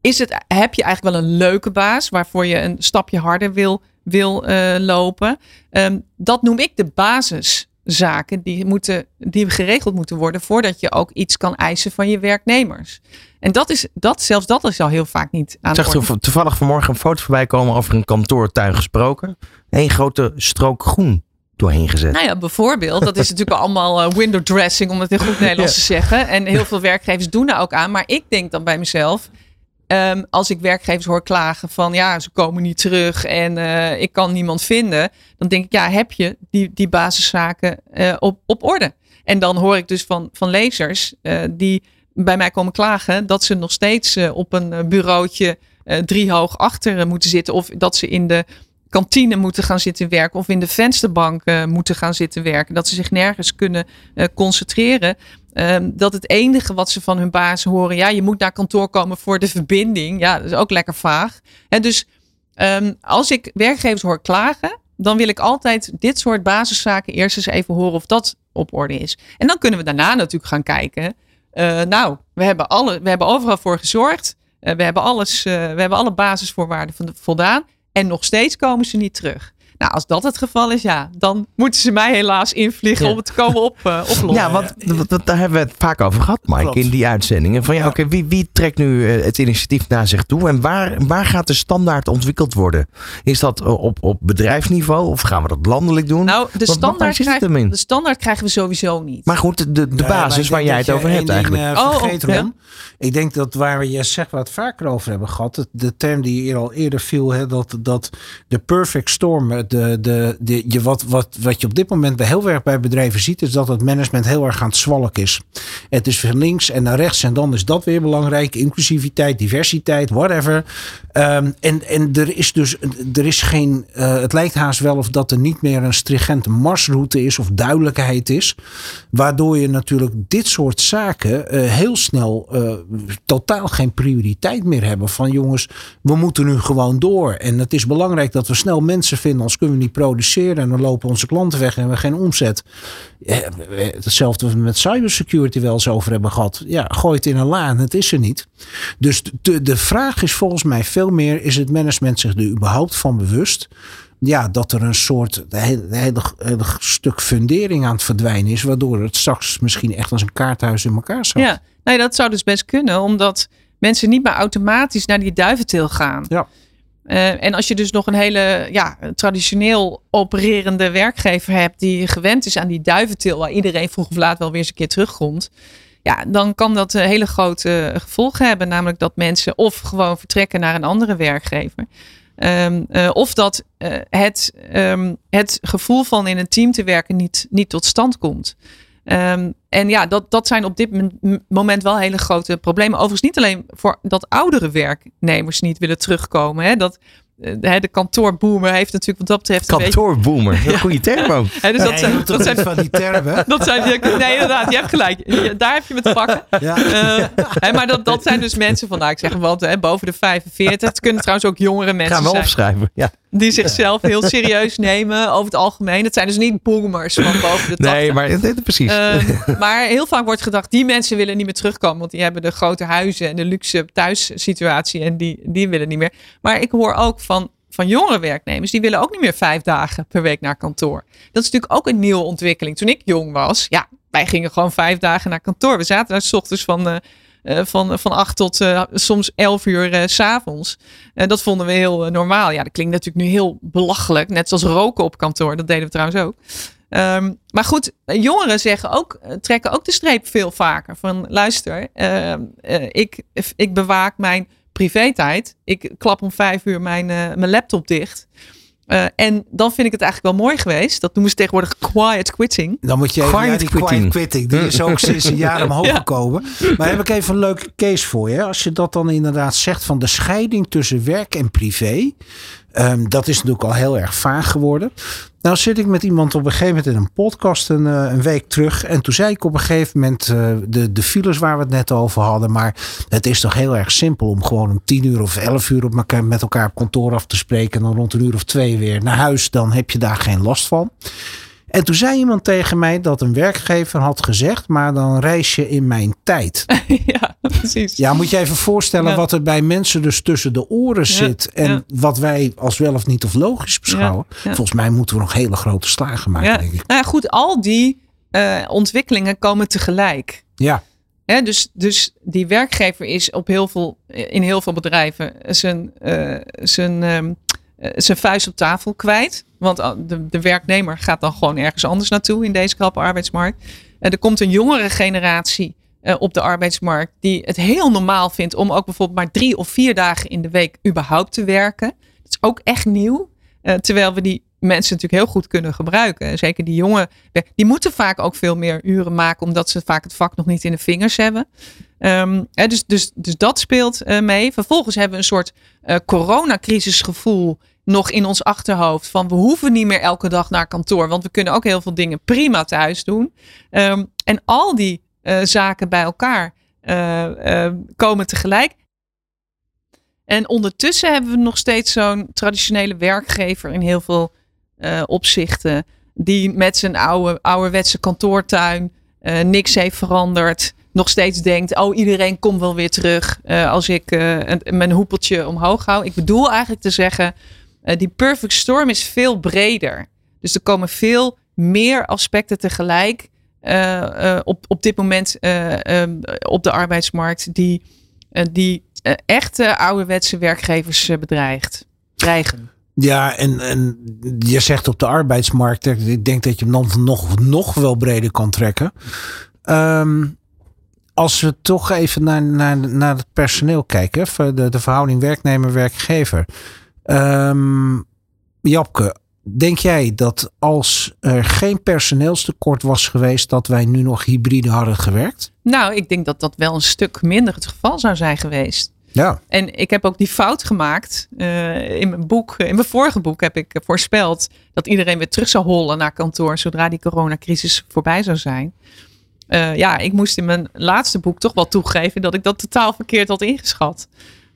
is het, heb je eigenlijk wel een leuke baas waarvoor je een stapje harder wil, wil lopen? Um, dat noem ik de basis zaken die, moeten, die geregeld moeten worden voordat je ook iets kan eisen van je werknemers. En dat is, dat, zelfs dat is al heel vaak niet aan Ik zag toevallig vanmorgen een foto voorbij komen over een kantoortuin gesproken. Eén grote strook groen doorheen gezet. Nou ja, bijvoorbeeld. Dat is natuurlijk allemaal uh, window dressing, om het in goed Nederlands ja. te zeggen. En heel veel werkgevers doen daar ook aan. Maar ik denk dan bij mezelf, Um, als ik werkgevers hoor klagen van ja, ze komen niet terug en uh, ik kan niemand vinden, dan denk ik ja, heb je die, die basiszaken uh, op, op orde? En dan hoor ik dus van, van lezers uh, die bij mij komen klagen dat ze nog steeds op een bureautje driehoog achter moeten zitten of dat ze in de kantine moeten gaan zitten werken of in de vensterbank moeten gaan zitten werken. Dat ze zich nergens kunnen concentreren. Um, dat het enige wat ze van hun baas horen, ja, je moet naar kantoor komen voor de verbinding. Ja, dat is ook lekker vaag. En dus um, als ik werkgevers hoor klagen, dan wil ik altijd dit soort basiszaken eerst eens even horen of dat op orde is. En dan kunnen we daarna natuurlijk gaan kijken. Uh, nou, we hebben, alle, we hebben overal voor gezorgd. Uh, we, hebben alles, we hebben alle basisvoorwaarden voldaan. En nog steeds komen ze niet terug. Nou, als dat het geval is, ja, dan moeten ze mij helaas invliegen Ja. om het te komen op, eh oplossen. Ja, want daar hebben we het vaak over gehad, Mike, Klopt. in die uitzendingen. Van ja, Ja. oké, wie, wie trekt nu eh, het initiatief naar zich toe en waar, waar gaat de standaard ontwikkeld worden? Is dat eh, op, op bedrijfsniveau of gaan we dat landelijk doen? Nou, de Wat- waar standaard, krijgen, de standaard krijgen we sowieso niet. maar goed, de, de Ja, basis waar jij het over hebt ding, eigenlijk. eh, Oh, vergeet, ja. Ron. Ik denk dat waar we je zegt, het vaker over hebben gehad. De term die hier al eerder viel, hè, dat, dat de perfect storm. De, de, de, je, wat, wat, wat je op dit moment bij heel erg bij bedrijven ziet, is dat het management heel erg aan het zwalk is. Het is van links en naar rechts en dan is dat weer belangrijk. Inclusiviteit, diversiteit, whatever. Ehm, en en er is dus er is geen. eh, het lijkt haast wel of dat er niet meer een stringente marsroute is of duidelijkheid is. Waardoor je natuurlijk dit soort zaken eh, heel snel eh, totaal geen prioriteit meer hebben. Van jongens, we moeten nu gewoon door. En het is belangrijk dat we snel mensen vinden. Anders kunnen we niet produceren. En dan lopen onze klanten weg en we geen omzet. Hetzelfde we met cybersecurity wel eens over hebben gehad. Ja, gooi het in een la en het is er niet. Dus de, de vraag is volgens mij meer: is het management zich er überhaupt van bewust? Ja, dat er een soort hele, hele, hele stuk fundering aan het verdwijnen is. Waardoor het straks misschien echt als een kaarthuis in elkaar zat. Ja, nee, dat zou dus best kunnen, omdat mensen niet meer automatisch naar die duiventil gaan. Ja. Eh, en als je dus nog een hele ja, traditioneel opererende werkgever hebt die gewend is aan die duiventil, waar iedereen vroeg of laat wel weer eens een keer terugkomt. Ja, dan kan dat eh, hele grote gevolgen hebben. Namelijk dat mensen of gewoon vertrekken naar een andere werkgever. Ehm, eh, of dat eh, het, ehm, het gevoel van in een team te werken niet, niet tot stand komt. Ehm, en ja, dat, dat zijn op dit moment wel hele grote problemen. Overigens niet alleen voor dat oudere werknemers niet willen terugkomen. Hè, dat, eh, de kantoorboomer heeft natuurlijk wat dat betreft een beetje... Een goede term ook. Hè, dus dat, zijn, dat, zijn, van die termen. dat zijn... Nee, inderdaad, je hebt gelijk. Daar heb je me te pakken. Ja. Eh, hè, maar dat, dat zijn dus mensen van, ik zeg wat, hè, boven de 45. Het kunnen trouwens ook jongere mensen Gaan we zijn opschrijven. Ja. die zichzelf heel serieus nemen over het algemeen. Het zijn dus niet boomers van boven de 80. Nee, maar het- het- precies. Ehm, maar heel vaak wordt gedacht, die mensen willen niet meer terugkomen. Want die hebben de grote huizen en de luxe thuissituatie. En die, die willen niet meer. Maar ik hoor ook van, van jongere werknemers. Die willen ook niet meer vijf dagen per week naar kantoor. Dat is natuurlijk ook een nieuwe ontwikkeling. Toen ik jong was, ja, wij gingen gewoon vijf dagen naar kantoor. We zaten daar s ochtends van... eh, eh, van, van acht tot soms elf uur eh, s s'avonds. Dat vonden we heel normaal. Ja, dat klinkt natuurlijk nu heel belachelijk. Net zoals roken op kantoor. Dat deden we trouwens ook. Ehm, maar goed, jongeren zeggen ook, trekken ook de streep veel vaker. Van luister, ehm, eh, ik, ik bewaak mijn privé-tijd. Ik klap om vijf uur mijn, eh, mijn laptop dicht. Eh, en dan vind ik het eigenlijk wel mooi geweest. Dat noemen ze tegenwoordig quiet quitting. Dan moet je even Quiet ja, die quitting. quiet quitting. Die is ook sinds een jaar omhoog Ja. gekomen. Maar heb ik even een leuke case voor je. Als je dat dan inderdaad zegt van de scheiding tussen werk en privé. Ehm, dat is natuurlijk al heel erg vaag geworden. Nou zit ik met iemand op een gegeven moment in een podcast een, eh, een week terug. En toen zei ik op een gegeven moment eh, de, de files waar we het net over hadden. Maar het is toch heel erg simpel om gewoon om tien uur of elf uur op elkaar, met elkaar op kantoor af te spreken. En dan rond een uur of twee weer naar huis. Dan heb je daar geen last van. En toen zei iemand tegen mij dat een werkgever had gezegd, maar dan reis je in mijn tijd. ja, precies. Ja, moet je even voorstellen Ja. wat er bij mensen dus tussen de oren zit. En ja. wat wij als wel of niet of logisch beschouwen. Volgens mij moeten we nog hele grote slagen maken, Ja. denk ik. Nou ja, goed, al die eh, ontwikkelingen komen tegelijk. Ja, dus, dus die werkgever is op heel veel, in heel veel bedrijven zijn, eh, zijn, ehm, eh, zijn vuist op tafel kwijt. Want eh, de, de werknemer gaat dan gewoon ergens anders naartoe in deze krappe arbeidsmarkt. Eh, er komt een jongere generatie eh, op de arbeidsmarkt die het heel normaal vindt om ook bijvoorbeeld maar drie of vier dagen in de week überhaupt te werken. Dat is ook echt nieuw. Eh, terwijl we die mensen natuurlijk heel goed kunnen gebruiken. Zeker die jongen, die moeten vaak ook veel meer uren maken, omdat ze vaak het vak nog niet in de vingers hebben. Ehm, dus, dus, dus dat speelt eh, mee. Vervolgens hebben we een soort eh, coronacrisisgevoel nog in ons achterhoofd. Van we hoeven niet meer elke dag naar kantoor, want we kunnen ook heel veel dingen prima thuis doen. Ehm, en al die eh, zaken bij elkaar eh, eh, komen tegelijk. En ondertussen hebben we nog steeds zo'n traditionele werkgever in heel veel eh, opzichten. Die met zijn oude, ouderwetse kantoortuin niks heeft veranderd. Nog steeds denkt, oh iedereen komt wel weer terug als ik een- mijn hoepeltje omhoog hou. Ik bedoel eigenlijk te zeggen, Eh, die perfect storm is veel breder. Dus er komen veel meer aspecten tegelijk uh, op, op dit moment ehm, op de arbeidsmarkt die, die echte ouderwetse werkgevers bedreigt, dreigen. Ja, en, en je zegt op de arbeidsmarkt, ik denk dat je hem dan nog, nog wel breder kan trekken. Um, als we toch even naar, naar, naar het personeel kijken, de, de verhouding werknemer-werkgever. Um, Japke, denk jij dat als er geen personeelstekort was geweest, dat wij nu nog hybride hadden gewerkt? Nou, ik denk dat dat wel een stuk minder het geval zou zijn geweest. Ja. En ik heb ook die fout gemaakt. Uh, in mijn boek, in mijn vorige boek heb ik voorspeld dat iedereen weer terug zou hollen naar kantoor zodra die coronacrisis voorbij zou zijn. Uh, ja, ik moest in mijn laatste boek toch wel toegeven dat ik dat totaal verkeerd had ingeschat.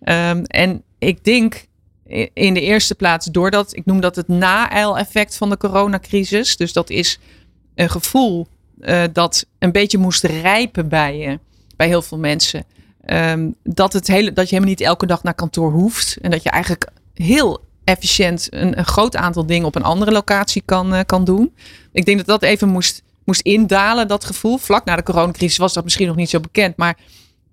Um, en ik denk in de eerste plaats doordat, ik noem dat het na-eil-effect van de coronacrisis. Dus dat is een gevoel uh, dat een beetje moest rijpen bij je, bij heel veel mensen. Um, dat, het hele, dat je helemaal niet elke dag naar kantoor hoeft. En dat je eigenlijk heel efficiënt een, groot aantal dingen op een andere locatie kan, uh, kan doen. Ik denk dat dat even moest moest indalen, dat gevoel. Vlak na de coronacrisis was dat misschien nog niet zo bekend. Maar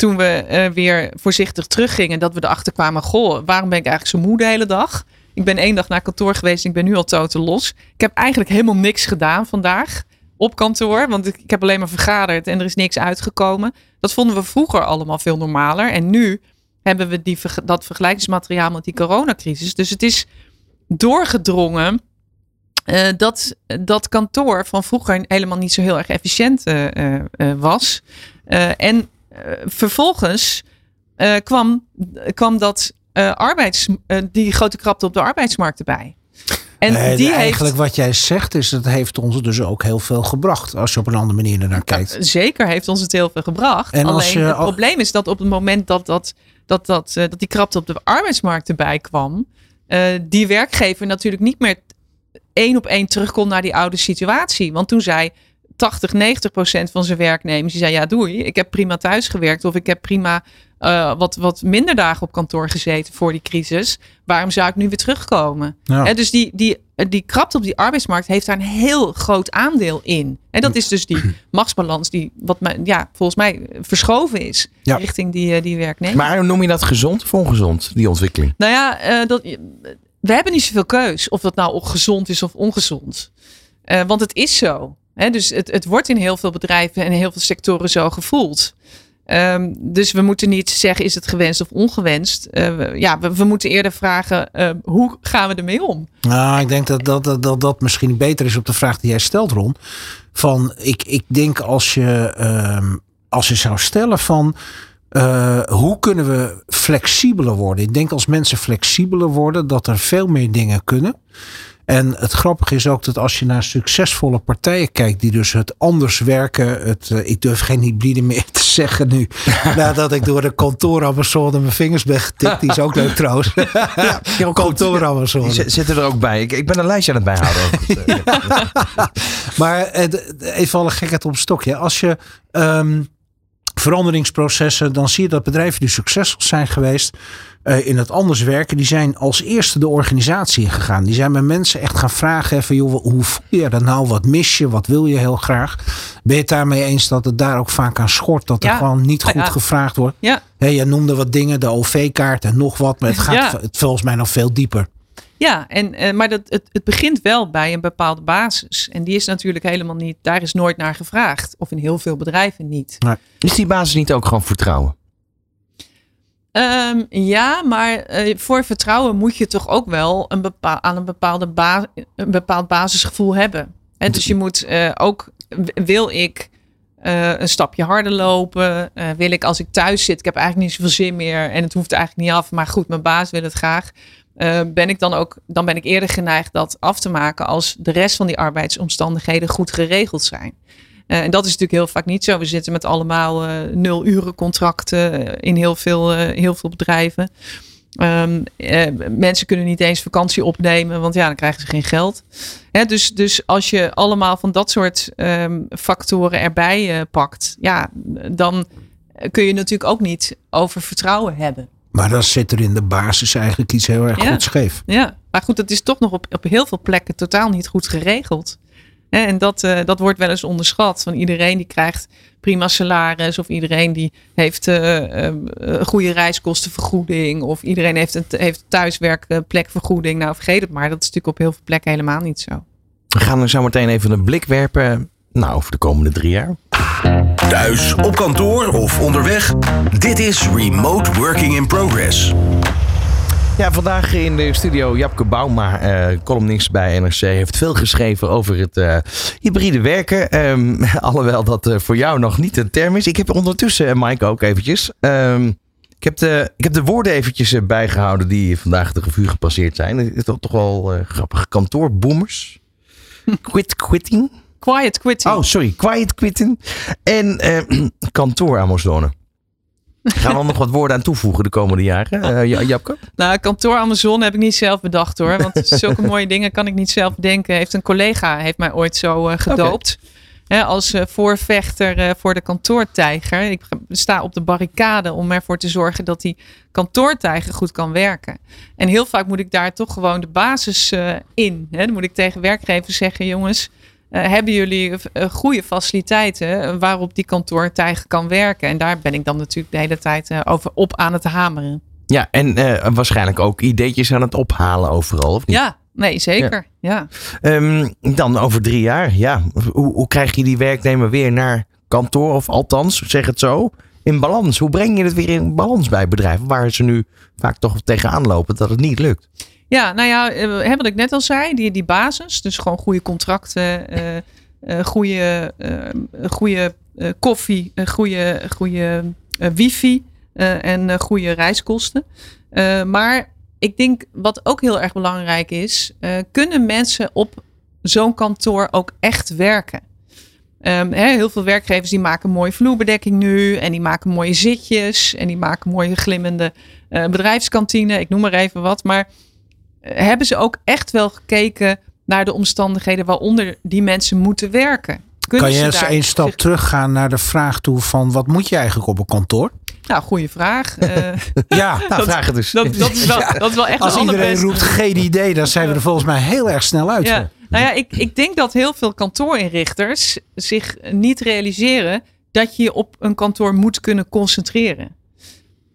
toen we uh, weer voorzichtig teruggingen, dat we erachter kwamen: Goh, waarom ben ik eigenlijk zo moe de hele dag? Ik ben één dag naar kantoor geweest ik ben nu al totaal los. Ik heb eigenlijk helemaal niks gedaan vandaag op kantoor, want ik, heb alleen maar vergaderd en er is niks uitgekomen. Dat vonden we vroeger allemaal veel normaler. En nu hebben we die, dat vergelijkingsmateriaal met die coronacrisis. Dus het is doorgedrongen uh, dat dat kantoor van vroeger helemaal niet zo heel erg efficiënt uh, was. en vervolgens kwam, kwam dat arbeids, die grote krapte op de arbeidsmarkt erbij. En nee, die eigenlijk wat jij zegt is, het heeft ons dus ook heel veel gebracht. Als je op een andere manier naar kijkt. zeker heeft ons het heel veel gebracht. En Alleen je, het probleem is dat op het moment dat, dat, dat, dat, dat die krapte op de arbeidsmarkt erbij kwam. die werkgever natuurlijk niet meer één op één terugkomt naar die oude situatie. Want toen zei 80, 90 procent van zijn werknemers, die zei ja doei, ik heb prima thuis gewerkt of ik heb prima uh, wat, wat minder dagen op kantoor gezeten voor die crisis. Waarom zou ik nu weer terugkomen? Ja. dus die, die, die krapte op die arbeidsmarkt heeft daar een heel groot aandeel in. En dat is dus die machtsbalans die wat ja, volgens mij verschoven is ja. richting die, eh, die werknemer. Maar noem je dat gezond of ongezond, die ontwikkeling? Nou ja, uh, dat, we hebben niet zoveel keus of dat nou gezond is of ongezond. Uh, want het is zo. Dus het, het wordt in heel veel bedrijven en heel veel sectoren zo gevoeld. Um, dus we moeten niet zeggen is het gewenst of ongewenst. Uh, ja, we, moeten eerder vragen uh, hoe gaan we ermee om? Nou, ik denk dat dat, dat, dat dat misschien beter is op de vraag die jij stelt, Ron. Van ik, ik denk als je, um, als je zou stellen van uh, hoe kunnen we flexibeler worden? Ik denk als mensen flexibeler worden, dat er veel meer dingen kunnen. En het grappige is ook dat als je naar succesvolle partijen kijkt, die dus het anders werken. Het, uh, ik durf geen hybride meer te zeggen nu. nadat ik door de kantoor Amazon mijn vingers ben getikt. Die is ook leuk trouwens. ja, kantoor Amazon. Die zitten er ook bij. Ik, ik ben een lijstje aan het bijhouden. maar uh, even alle gekheid op een stokje. Als je. Um, veranderingsprocessen, dan zie je dat bedrijven die succesvol zijn geweest uh, in het anders werken, die zijn als eerste de organisatie gegaan. Die zijn met mensen echt gaan vragen even, joh, hoe voel je dat nou? Wat mis je? Wat wil je heel graag? Ben je het daarmee eens dat het daar ook vaak aan schort? Dat er gewoon niet goed gevraagd wordt? Ja. Hey, je noemde wat dingen, de OV-kaart en nog wat, maar het gaat het volgens mij nog veel dieper. Ja, en, uh, maar dat, het, het begint wel bij een bepaalde basis. En die is natuurlijk helemaal niet, daar is nooit naar gevraagd. Of in heel veel bedrijven niet. Nee. Is die basis niet ook gewoon vertrouwen? Um, ja, maar uh, voor vertrouwen moet je toch ook wel een bepaal, aan een, bepaalde een bepaald basisgevoel hebben. En dus je moet uh, ook, wil ik uh, een stapje harder lopen? wil ik als ik thuis zit, ik heb eigenlijk niet zoveel zin meer en het hoeft eigenlijk niet af, maar goed, mijn baas wil het graag. ben ik dan ook, dan ben ik eerder geneigd dat af te maken als de rest van die arbeidsomstandigheden goed geregeld zijn. Uh, en dat is natuurlijk heel vaak niet zo. We zitten met allemaal uh, nul uren contracten eh, in heel veel, heel veel bedrijven. Um, mensen kunnen niet eens vakantie opnemen, want ja, dan krijgen ze geen geld. Hè, dus, dus als je allemaal van dat soort um, factoren erbij pakt, ja, dan kun je natuurlijk ook niet over vertrouwen hebben. Maar dan zit er in de basis eigenlijk iets heel erg Ja. goed scheef. Ja, maar goed, het is toch nog op, op heel veel plekken totaal niet goed geregeld. Hè, En dat, eh, dat wordt wel eens onderschat. Van iedereen die krijgt prima salaris. Of iedereen die heeft eh, eh, een goede reiskostenvergoeding. Of iedereen heeft een, heeft thuiswerkplekvergoeding. Nou, vergeet het maar. Dat is natuurlijk op heel veel plekken helemaal niet zo. We gaan er zo meteen even een blik werpen. Nou, over de komende drie jaar. Thuis, op kantoor of onderweg. Dit is Remote Working in Progress. Ja, vandaag in de studio Japke Bauma, eh, columnist bij NRC, heeft veel geschreven over het eh, hybride werken. Ehm, alhoewel dat eh, voor jou nog niet een term is. Ik heb ondertussen, en Mike ook eventjes, ehm, ik, heb de, ik heb de woorden eventjes eh, bijgehouden die vandaag de revue gepasseerd zijn. Het is toch, toch wel grappig. Kantoorboomers. Quit quitting. Quiet quitting. Oh, sorry. Quiet quitting. En eh kantoor Amazone. Gaan we er nog wat woorden aan toevoegen de komende jaren, Ja- Japke? Nou, kantoor Amazon heb ik niet zelf bedacht hoor. Want zulke mooie dingen kan ik niet zelf bedenken. Heeft een collega heeft mij ooit zo eh, gedoopt. Als eh, voorvechter voor de kantoortijger. Ik sta op de barricade om ervoor te zorgen dat die kantoortijger goed kan werken. En heel vaak moet ik daar toch gewoon de basis in. Dan moet ik tegen werkgevers zeggen, jongens. Eh, hebben jullie eh, goede faciliteiten eh, waarop die kantoortijger kan werken? En daar ben ik dan natuurlijk de hele tijd eh, over op aan het hameren. Ja, en eh, waarschijnlijk ook ideetjes aan het ophalen overal, of niet? Ja, nee, zeker. Ja. Ehm, dan over drie jaar, ja. Hoe, hoe krijg je die werknemer weer naar kantoor, of althans, zeg het zo, in balans? Hoe breng je het weer in balans bij bedrijven waar ze nu vaak toch tegenaan lopen dat het niet lukt? ja, nou ja, eh, wat ik net al zei, die, die basis. Dus gewoon goede contracten, eh, eh, goede, goede koffie, goede, goede wifi en goede reiskosten. Maar ik denk wat ook heel erg belangrijk is, kunnen mensen op zo'n kantoor ook echt werken? Ehm, hè, heel veel werkgevers die maken mooie vloerbedekking nu. En die maken mooie zitjes. En die maken mooie glimmende eh, bedrijfskantine. Ik noem maar even wat. Maar eh, hebben ze ook echt wel gekeken naar de omstandigheden waaronder die mensen moeten werken? Kunnen Kan je eens één stap zich- teruggaan naar de vraag toe van wat moet je eigenlijk op een kantoor? Nou, goede vraag. Eh, Ja, Nou, Dat- vraag het dus. dat, dat, is wel, dat is wel echt als een iedereen best. roept geen idee, dan zijn we er volgens mij heel erg snel uit. Ja, nou ja, ik, ik denk dat heel veel kantoorinrichters zich niet realiseren dat je je op een kantoor moet kunnen concentreren.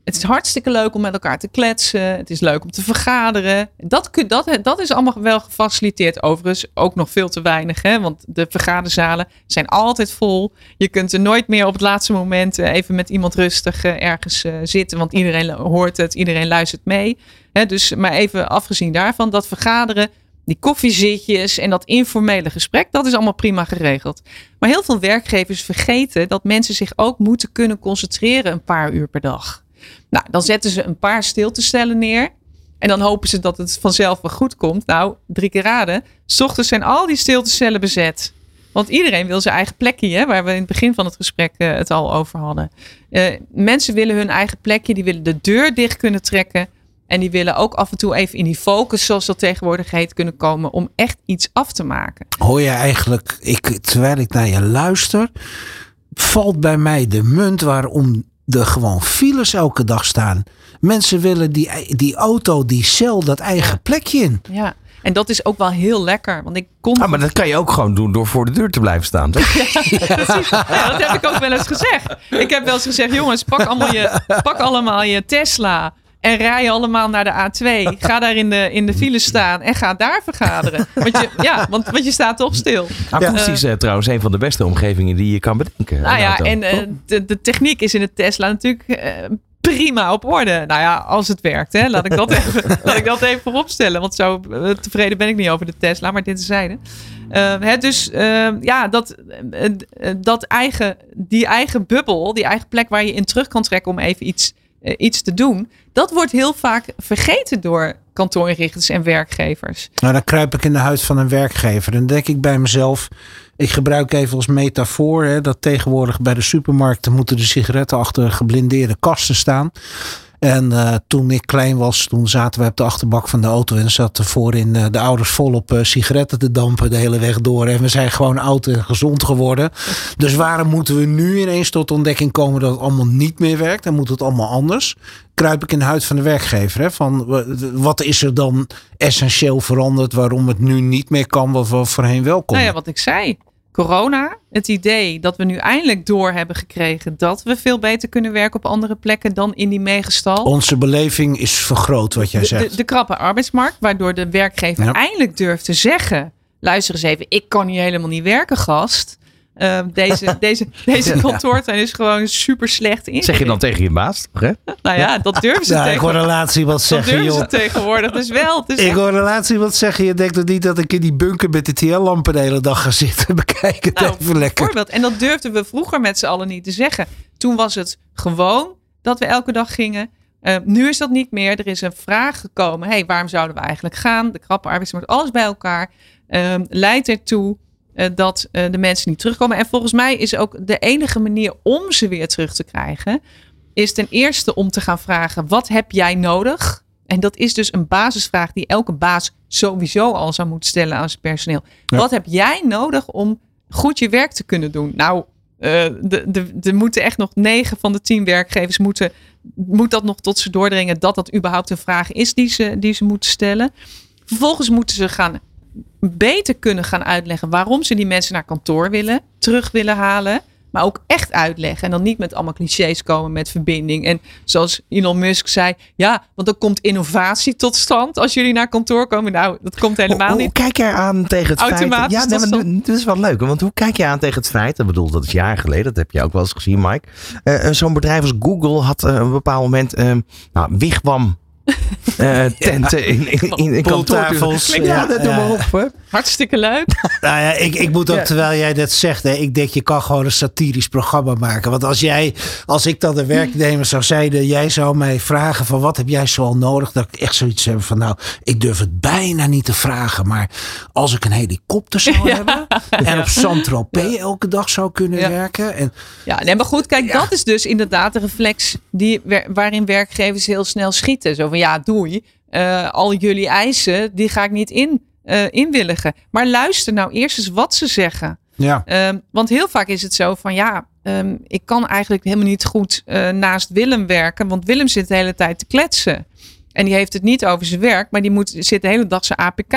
Het is hartstikke leuk om met elkaar te kletsen. Het is leuk om te vergaderen. Dat, dat, dat is allemaal wel gefaciliteerd. Overigens ook nog veel te weinig. Hè? Want de vergaderzalen zijn altijd vol. Je kunt er nooit meer op het laatste moment eh, even met iemand rustig eh, ergens eh, zitten. Want iedereen hoort het, iedereen luistert mee. Dus maar even afgezien daarvan, dat vergaderen die koffiezitjes en dat informele gesprek, dat is allemaal prima geregeld. Maar heel veel werkgevers vergeten dat mensen zich ook moeten kunnen concentreren een paar uur per dag. Nou, dan zetten ze een paar stiltestellen neer. En dan hopen ze dat het vanzelf wel goed komt. Nou, drie keer raden. 's ochtends zijn al die stiltestellen bezet. Want iedereen wil zijn eigen plekje, hè, waar we in het begin van het gesprek eh, het al over hadden. Eh, mensen willen hun eigen plekje, die willen de deur dicht kunnen trekken. En die willen ook af en toe even in die focus, zoals dat tegenwoordig heet, kunnen komen om echt iets af te maken. Hoor je eigenlijk, ik, terwijl ik naar je luister, valt bij mij de munt waarom er gewoon files elke dag staan. Mensen willen die, die auto, die cel, dat eigen plekje in. Ja. En dat is ook wel heel lekker. Want ik kon. Ah, maar dat kan je ook gewoon doen door voor de deur te blijven staan. Toch? Precies. Ja, dat heb ik ook wel eens gezegd. Ik heb wel eens gezegd: jongens, pak allemaal je, pak allemaal je Tesla. En rij allemaal naar de A2. Ga daar in de, in de file staan en ga daar vergaderen. Want je, ja, want, want je staat toch stil. Akoestisch eh, trouwens een van de beste omgevingen die je kan bedenken. Nou ja, auto. en eh, de, de techniek is in de Tesla natuurlijk eh, prima op orde. Nou ja, als het werkt. Hè. Laat, ik dat even, laat ik dat even voorop stellen. Want zo eh, tevreden ben ik niet over de Tesla, maar dit is zijde. Uh, hè, dus uh, ja, dat, uh, dat eigen, die eigen bubbel, die eigen plek waar je in terug kan trekken om even iets, uh, iets te doen. Dat wordt heel vaak vergeten door kantoorinrichters en werkgevers. Nou, dan kruip ik in de huid van een werkgever. Dan denk ik bij mezelf, ik gebruik even als metafoor hè, dat tegenwoordig bij de supermarkten moeten de sigaretten achter geblindeerde kasten staan. En uh, toen ik klein was, toen zaten we op de achterbak van de auto en zaten voorin uh, de ouders volop uh, sigaretten te dampen de hele weg door. En we zijn gewoon oud en gezond geworden. Dus waarom moeten we nu ineens tot ontdekking komen dat het allemaal niet meer werkt en moet het allemaal anders? Kruip ik in de huid van de werkgever. Hè? Van wat is er dan essentieel veranderd waarom het nu niet meer kan wat we voorheen wel konden? Nou ja, wat ik zei corona, het idee dat we nu eindelijk door hebben gekregen dat we veel beter kunnen werken op andere plekken dan in die megastal. Onze beleving is vergroot, wat jij zegt. De, de, de krappe arbeidsmarkt, waardoor de werkgever eindelijk durft te zeggen: luister eens even, ik kan hier helemaal niet werken, gast. Uh, deze, deze, deze kantoortuin is gewoon super slecht in. Zeg je dan tegen je baas? Hè? nou ja, dat durven ze nou, Ik hoor relatie wat zeggen, dat durven ze tegenwoordig dus wel. Dus ik hoor relatie wat zeggen. Je denkt toch niet dat ik in die bunker met de TL-lampen de hele dag ga zitten bekijken. Nou, even lekker. Bijvoorbeeld. En dat durfden we vroeger met z'n allen niet te zeggen. Toen was het gewoon dat we elke dag gingen. Uh, nu is dat niet meer. Er is een vraag gekomen. hey, waarom zouden we eigenlijk gaan? De krappe arbeidsmarkt, alles bij elkaar. Uh, leidt ertoe dat uh, de mensen niet terugkomen. En volgens mij is ook de enige manier om ze weer terug te krijgen, is ten eerste om te gaan vragen: wat heb jij nodig? En dat is dus een basisvraag die elke baas sowieso al zou moeten stellen aan zijn personeel. Ja. Wat heb jij nodig om goed je werk te kunnen doen? Nou, uh, er moeten echt nog negen van de tien werkgevers moeten, moet dat nog tot ze doordringen dat dat überhaupt een vraag is die ze, die ze moeten stellen. Vervolgens moeten ze gaan beter kunnen gaan uitleggen waarom ze die mensen naar kantoor willen, terug willen halen. Maar ook echt uitleggen. En dan niet met allemaal clichés komen met verbinding. En zoals Elon Musk zei. Ja, want dan komt innovatie tot stand als jullie naar kantoor komen. Nou, dat komt helemaal hoe, niet. Hoe kijk jij aan tegen het feit... Ja, nee, maar dit is wel leuk. Want hoe kijk je aan tegen het feit... Ik bedoel, dat is jaar geleden. Dat heb je ook wel eens gezien, Mike. Uh, Zo'n bedrijf als Google had uh, een bepaald moment... Uh, nou, Wigwam uh, tenten in, in, in, in kantoortafels. Ja, ja, dat doe maar op. Hè. Hartstikke leuk. nou ja, ik, ik moet ook, ja. terwijl jij dat zegt, hè, ik denk je kan gewoon een satirisch programma maken. Want als jij, als ik dan de werknemer zou zijn, jij zou mij vragen van wat heb jij zoal nodig? Dat ik echt zoiets heb van nou, ik durf het bijna niet te vragen. Maar als ik een helikopter zou hebben en op Saint-Tropez elke dag zou kunnen werken. En, ja, nee, maar goed, kijk, dat is dus inderdaad de reflex die, waarin werkgevers heel snel schieten. Zo ja, doei. Uh, al jullie eisen, die ga ik niet in, uh, inwilligen. Maar luister nou eerst eens wat ze zeggen. Ja. Um, want heel vaak is het zo van ja, um, ik kan eigenlijk helemaal niet goed uh, naast Willem werken. Want Willem zit de hele tijd te kletsen. En die heeft het niet over zijn werk, maar die moet, zit de hele dag zijn APK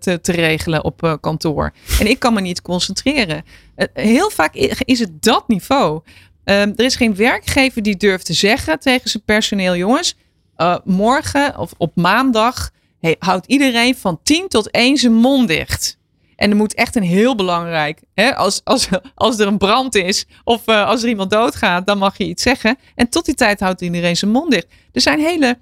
te, te regelen op uh, kantoor. En ik kan me niet concentreren. Uh, heel vaak is het dat niveau. Um, er is geen werkgever die durft te zeggen tegen zijn personeel: jongens, uh, morgen of op maandag houdt iedereen van 10 tot 1 zijn mond dicht. En er moet echt een heel belangrijk, hè, als, als, als er een brand is of uh, als er iemand doodgaat, dan mag je iets zeggen. En tot die tijd houdt iedereen zijn mond dicht. Er zijn hele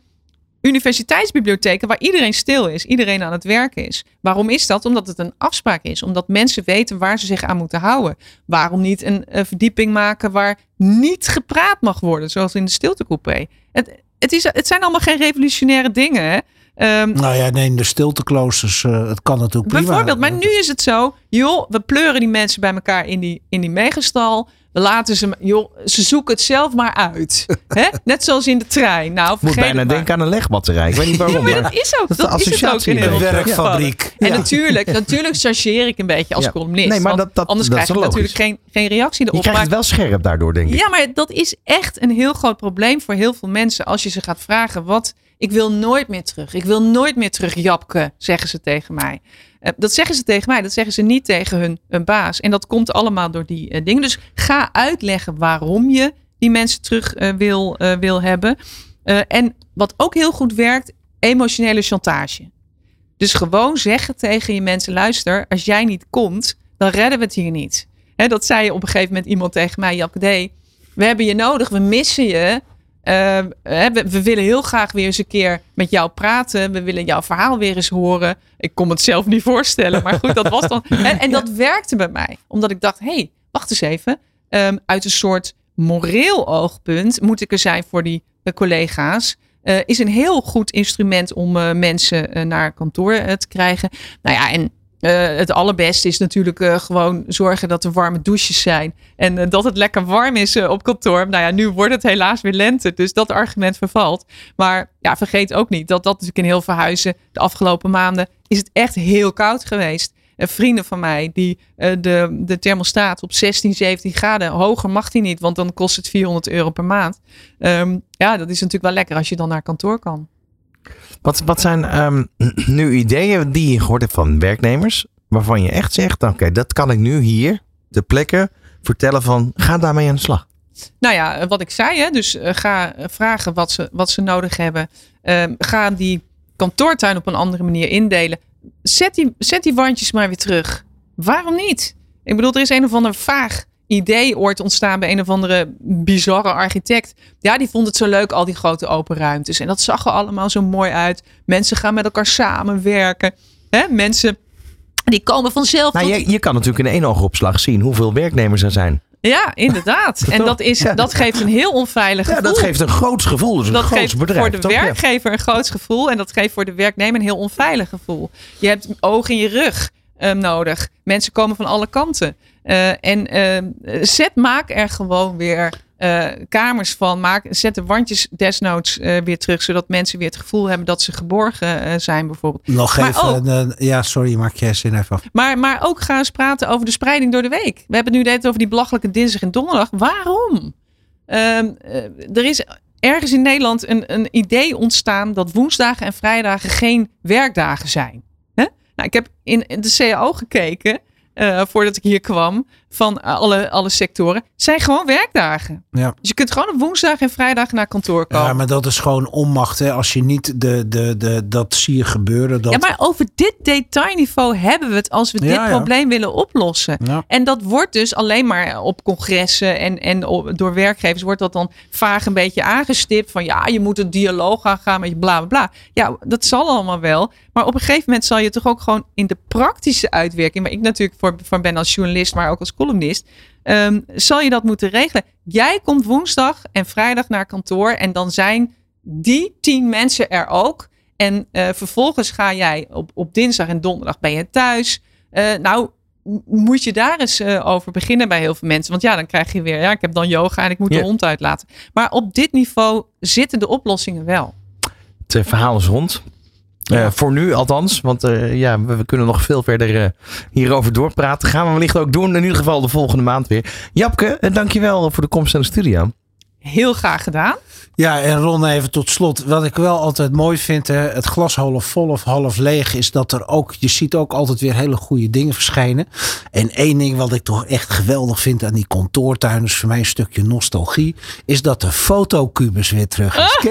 universiteitsbibliotheken waar iedereen stil is, iedereen aan het werken is. Waarom is dat? Omdat het een afspraak is, omdat mensen weten waar ze zich aan moeten houden. Waarom niet een, een verdieping maken waar niet gepraat mag worden, zoals in de stiltecoupé? Het, het, is, het zijn allemaal geen revolutionaire dingen. Um, nou ja, nee, de stiltekloosters, uh, het kan natuurlijk prima. Bijvoorbeeld, maar nu is het zo, joh, we pleuren die mensen bij elkaar in die, in die megastal. We laten ze, joh, ze zoeken het zelf maar uit. Hè? Net zoals in de trein. Nou, Moet bijna denken aan een legbatterij. Ik weet niet waarom. ja, maar dat is ook, dat, dat is het ook in een werkfabriek. Ja. En natuurlijk, natuurlijk chargeer ik een beetje als ja. columnist. Nee, maar dat, dat, anders dat krijg je natuurlijk geen, geen reactie erop. Je krijgt het wel scherp daardoor, denk ik. Ja, maar dat is echt een heel groot probleem voor heel veel mensen. Als je ze gaat vragen, wat... Ik wil nooit meer terug. Ik wil nooit meer terug Japke, zeggen ze tegen mij. Uh, dat zeggen ze tegen mij, dat zeggen ze niet tegen hun, baas. En dat komt allemaal door die uh, dingen. Dus ga uitleggen waarom je die mensen terug uh, wil, wil hebben. en wat ook heel goed werkt, emotionele chantage. Dus gewoon zeggen tegen je mensen: luister, als jij niet komt, dan redden we het hier niet. Hè, dat zei op een gegeven moment iemand tegen mij, Japke D. We hebben je nodig, we missen je. Uh, we, we, willen heel graag weer eens een keer met jou praten. We willen jouw verhaal weer eens horen. Ik kon het zelf niet voorstellen, maar goed, dat was dan. En, en dat werkte bij mij, omdat ik dacht: hé, hey, wacht eens even. Um, uit een soort moreel oogpunt moet ik er zijn voor die uh, collega's. Uh, is een heel goed instrument om uh, mensen naar kantoor te krijgen. Nou ja, en eh, het allerbeste is natuurlijk uh, gewoon zorgen dat er warme douches zijn. En uh, dat het lekker warm is op kantoor. Nou ja, nu wordt het helaas weer lente. Dus dat argument vervalt. Maar ja, vergeet ook niet dat dat natuurlijk in heel verhuizen de afgelopen maanden is het echt heel koud geweest. vrienden van mij die de, de thermostaat op 16, 17 graden. Hoger mag die niet, want dan kost het 400 euro per maand. Um, ja, dat is natuurlijk wel lekker als je dan naar kantoor kan. Wat, wat zijn um, nu ideeën die je gehoord hebt van werknemers, waarvan je echt zegt, oké, dat kan ik nu hier, de plekken, vertellen van, ga daarmee aan de slag. Nou ja, wat ik zei, hè, dus uh, ga vragen wat ze, wat ze nodig hebben. Uh, ga die kantoortuin op een andere manier indelen. Zet die, zet die wandjes maar weer terug. Waarom niet? Ik bedoel, er is een of ander vaag idee ooit ontstaan bij een of andere bizarre architect. Ja, die vond het zo leuk, al die grote open ruimtes. En dat zag er allemaal zo mooi uit. Mensen gaan met elkaar samenwerken. Hè? Mensen die komen vanzelf. Nou, je, je kan natuurlijk in één oogopslag zien hoeveel werknemers er zijn. Ja, inderdaad. En dat, is, dat geeft een heel onveilig gevoel. Ja, dat geeft een groot gevoel. Dus een dat geeft bedrijf, voor de werkgever een groot gevoel. En dat geeft voor de werknemer een heel onveilig gevoel. Je hebt oog in je rug um, nodig. Mensen komen van alle kanten. Uh, en uh, zet, maak er gewoon weer uh, kamers van. Maak, zet de wandjes desnoods weer terug. Zodat mensen weer het gevoel hebben dat ze geborgen zijn bijvoorbeeld. Nog maar even. Ook, ja, sorry, maak jij zin even af. Maar, maar ook gaan eens praten over de spreiding door de week. We hebben het nu net over die belachelijke dinsdag en donderdag. Waarom? Ehm, er is ergens in Nederland een, een idee ontstaan dat woensdagen en vrijdagen geen werkdagen zijn. Nou, ik heb in de CAO gekeken. Uh, voordat ik hier kwam, van alle, alle sectoren, zijn gewoon werkdagen. Ja. Dus je kunt gewoon op woensdag en vrijdag naar kantoor komen. Ja, maar dat is gewoon onmacht. Hè? Als je niet de, de, de, dat zie je gebeuren. Dat... Ja, maar over dit detailniveau hebben we het als we dit probleem willen oplossen. En dat wordt dus alleen maar op congressen en, en door werkgevers wordt dat dan vaag een beetje aangestipt. Van ja, je moet een dialoog aangaan met je bla bla bla. Ja, dat zal allemaal wel. Maar op een gegeven moment zal je toch ook gewoon in de praktische uitwerking, waar ik natuurlijk voor, voor ben als journalist, maar ook als columnist, um, zal je dat moeten regelen. Jij komt woensdag en vrijdag naar kantoor en dan zijn die tien mensen er ook. En uh, vervolgens ga jij op, op dinsdag en donderdag ben je thuis. Uh, nou, moet je daar eens uh, over beginnen bij heel veel mensen. Want ja, dan krijg je weer, ja, ik heb dan yoga en ik moet de hond uitlaten. Maar op dit niveau zitten de oplossingen wel. Het verhaal is rond. Uh, voor nu althans, want uh, ja, we, we, kunnen nog veel verder uh, hierover doorpraten. Gaan we wellicht ook doen, in ieder geval de volgende maand weer. Japke, dankjewel voor de komst naar de studio. Heel graag gedaan. Ja, en Ron, even tot slot. Wat ik wel altijd mooi vind, hè, het glas half vol of half leeg, is dat er ook, je ziet ook altijd weer hele goede dingen verschijnen. En één ding wat ik toch echt geweldig vind aan die kantoortuin, is voor mij een stukje nostalgie, is dat de fotocubus weer terug is.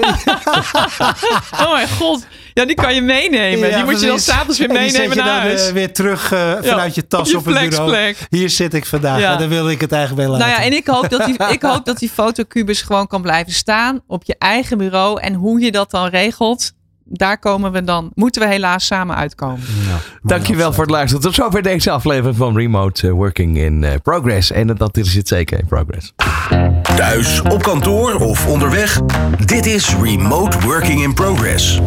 oh mijn god. Ja, die kan je meenemen. Ja, die moet je dan s'avonds weer meenemen naar huis. Dan, uh, weer terug uh, vanuit je tas op, het bureau. Hier zit ik vandaag. Ja. En dan wil ik het eigenlijk wel laten. Nou ja, en ik hoop dat die, ik hoop dat die fotocubus gewoon kan blijven staan op je eigen bureau. En hoe je dat dan regelt, daar komen we dan, moeten we helaas samen uitkomen. Ja, Dankjewel voor het luisteren. Tot zover deze aflevering van Remote eh, Working in Progress. En dat is het zeker in progress. Thuis, op kantoor of onderweg. Dit is Remote Working in Progress.